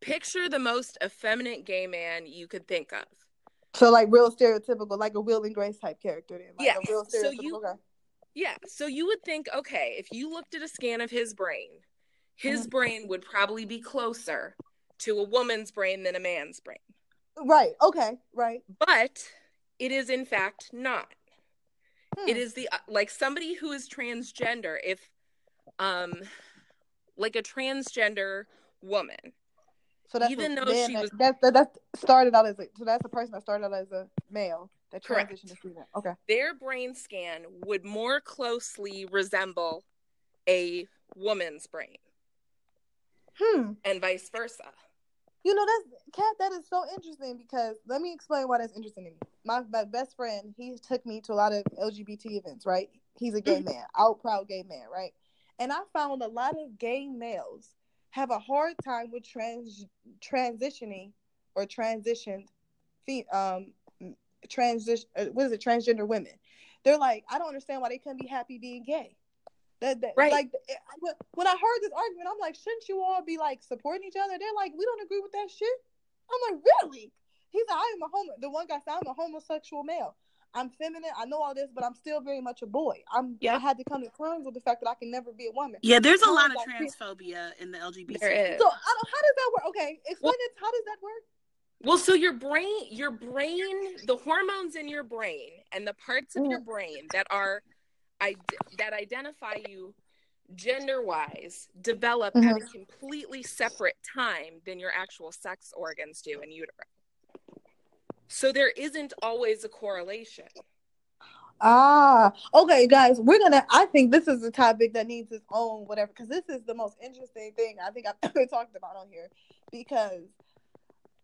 Picture the most effeminate gay man you could think of. So like real stereotypical, like a Will and Grace type character. Then, like Yeah, a real so you- guy. Yeah, so you would think, okay, if you looked at a scan of his brain, his mm-hmm. brain would probably be closer to a woman's brain than a man's brain. Right. Okay. Right. But it is in fact not. Hmm. It is the uh, like somebody who is transgender if um like a transgender woman So that's Even a though man she was- that, that that started out as a so that's a person that started out as a male that Correct. transitioned to female. Okay. their brain scan would more closely resemble a woman's brain Hmm. and vice versa. You know that's cat. That is so interesting because let me explain why that's interesting to me. My my best friend, he took me to a lot of LGBT events. Right, he's a gay man, out proud gay man. Right, and I found a lot of gay males have a hard time with trans transitioning or transitioned, um, transition. uh, What is it? Transgender women. They're like, I don't understand why they couldn't be happy being gay. That, that Right. like eh, when- when I heard this argument, I'm like, shouldn't you all be like supporting each other? They're like, we don't agree with that shit. I'm like, really? He's like, I am a homo. The one guy said, I'm a homosexual male. I'm feminine. I know all this, but I'm still very much a boy. I'm. I had to come to terms with the fact that I can never be a woman. Yeah, there's a How lot is of that- transphobia in the LGBT. There is. So I don't. How does that work? Okay, explain Well- it. How does that work? Well, so your brain, your brain, the hormones in your brain and the parts of your mm. brain that are I that identify you gender wise develop at a completely separate time than your actual sex organs do in utero. So there isn't always a correlation. Ah, okay, guys, we're gonna. I think this is a topic that needs its own whatever, because this is the most interesting thing I think I've ever talked about on here. Because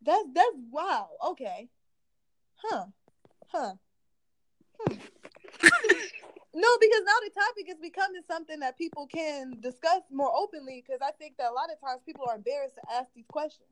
that's that's wow. Okay, huh, huh. Hmm. no, because now the topic is becoming something that people can discuss more openly. Because I think that a lot of times people are embarrassed to ask these questions.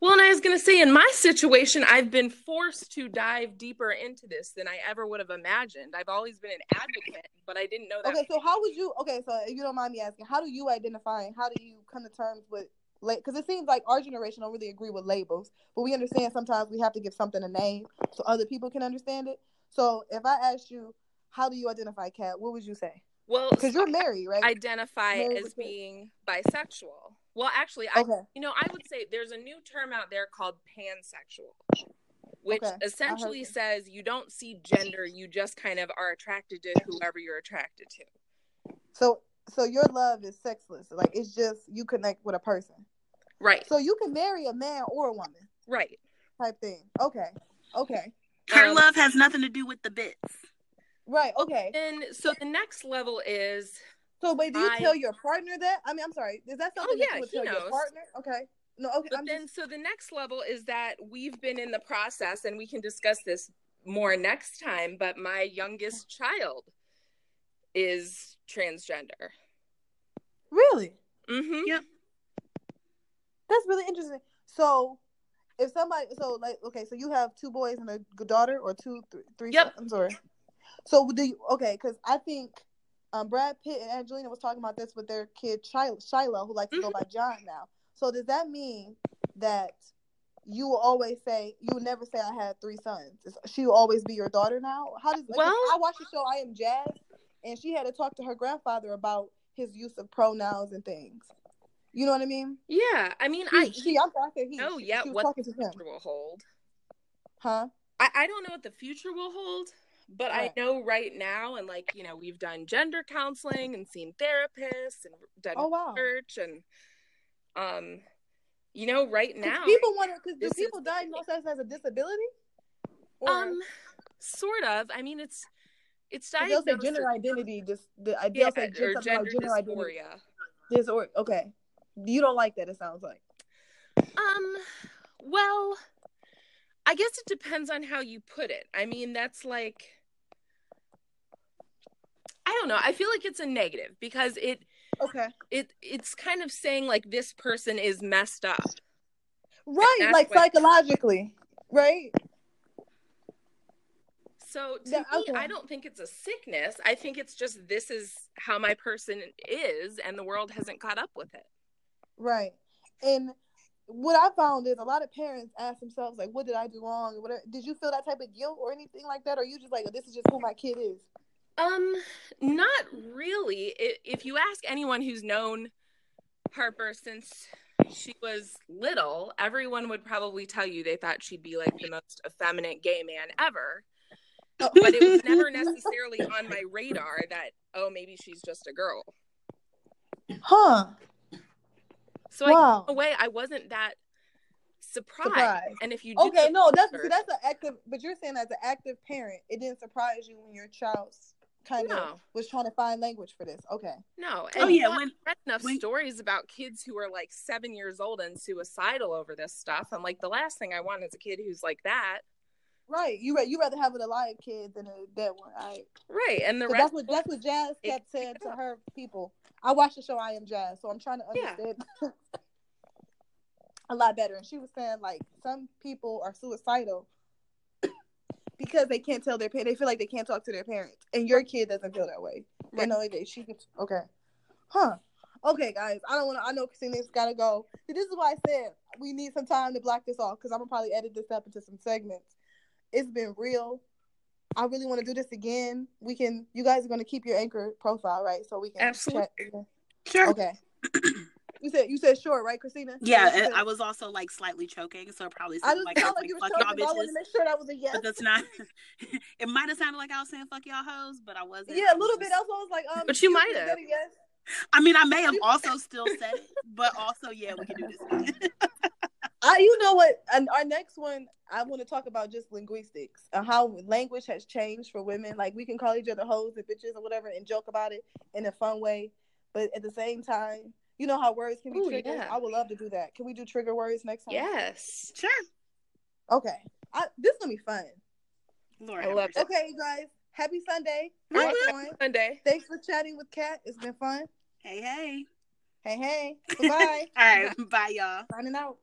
Well, and I was going to say, in my situation, I've been forced to dive deeper into this than I ever would have imagined. I've always been an advocate, but I didn't know that. Okay, so how would you? Okay, so if you don't mind me asking, how do you identify? and How do you come to terms with? Because it seems like our generation don't really agree with labels, but we understand sometimes we have to give something a name so other people can understand it. So if I asked you, how do you identify cat? What would you say? well, Because you're married, right? identify Married as with kids. being bisexual. Well, actually, I okay. you know I would say there's a new term out there called pansexual, which Okay, I heard essentially that. says you don't see gender, you just kind of are attracted to whoever you're attracted to. So so your love is sexless. Like it's just you connect with a person. Right, So you can marry a man or a woman right. type thing. Okay. Okay. Her Um, love has nothing to do with the bits. Right. Okay. And so the next level is So wait, do you I- tell your partner that? I mean, I'm sorry. Is that something that yeah, you would tell your partner? Okay. No. Okay. But I'm then, just, so the next level is that we've been in the process, and we can discuss this more next time. But my youngest child is transgender. really. Mm-hmm. Yep. That's really interesting. So, if somebody, so like, okay, so you have two boys and a daughter, or two, th- three Yep. sons, or so do you? Okay, because I think um, Brad Pitt and Angelina was talking about this with their kid Shiloh, Shiloh who likes to go by John now. So does that mean that you will always say you will never say I had three sons? She will always be your daughter now. How does? Well- I watched the show I Am Jazz, and she had to talk to her grandfather about his use of pronouns and things. You know what I mean? Yeah, I mean, He, I she, I'm I he. know She- yet she was what talking the to him, future will hold. huh? I, I don't know what the future will hold, but Right. I know right now, and like you know, we've done gender counseling and seen therapists and done Oh wow. research, and um, you know, right now, people want to. Because do is people diagnose us as a disability? Or um, sort of. I mean, it's it's 'cause they'll say gender identity. Just the they'll yeah, say or just gender gender identity dysphoria. disorder. Okay, you don't like that. It sounds like. Um, well, I guess it depends on how you put it. I mean, that's like I don't know. I feel like it's a negative because it Okay. it it's kind of saying like this person is messed up. Right, like what- psychologically, right? So to Yeah, me, okay. I don't think it's a sickness. I think it's just this is how my person is and the world hasn't caught up with it. Right. And what I found is a lot of parents ask themselves like, "What did I do wrong?" Whatever. Did you feel that type of guilt or anything like that, or you just like, "This is just who my kid is"? Um, not really. If you ask anyone who's known Harper since she was little, everyone would probably tell you they thought she'd be like the most effeminate gay man ever. But it was never necessarily on my radar that, oh, maybe she's just a girl. Huh. So I, in a way, I wasn't that surprised. Surprise. And if you do Okay, no, that's research- that's an active. But you're saying as an active parent, it didn't surprise you when your child's kind of was trying to find language for this. Okay. no. Oh, and yeah, I when- read enough when- stories about kids who are like seven years old and suicidal over this stuff. I'm like, the last thing I want is a kid who's like that. Right. You you rather have an alive kid than a dead one. Right. Right. And the rest that's what that's what Jazz kept saying to her people. I watched the show I Am Jazz, so I'm trying to Yeah. understand a lot better. And she was saying like some people are suicidal because they can't tell their parents. They feel like they can't talk to their parents, and your kid doesn't feel that way. They Right. know that she. Okay, huh? Okay, guys. I don't want to. I know Christina's got to go. This is why I said we need some time to block this off because I'm gonna probably edit this up into some segments. It's been real. I really want to do this again. We can. You guys are gonna keep your anchor profile, right? So we can Absolutely. chat. Sure. Okay. you said you said short, right, Christina? Yeah, That's what you and said? I was also like slightly choking, so it probably I sounded just like I felt was like you like, were fuck talking. y'all but I wanted bitches. to make sure that was a yes. But that's not. it might have sounded like I was saying fuck y'all hoes, but I wasn't. Yeah, a little bit. just- That's why I was like, um. But you excuse might have. Yes. I mean, I may have also still said it, but also, yeah, we can do this. again. I, you know what? And our next one, I want to talk about just linguistics and how language has changed for women. Like we can call each other hoes and bitches or whatever and joke about it in a fun way, but at the same time, you know how words can be Ooh, triggered. yeah. I would love to do that. Can we do trigger words next time? Yes. sure. Okay. I, this is gonna be fun. Lord I love it. Okay, you guys. Happy Sunday. Woo, Have woo. fun. Sunday. Thanks for chatting with Kat. It's been fun. Hey, hey. Hey, hey. Bye. All right. Bye, y'all. Signing out.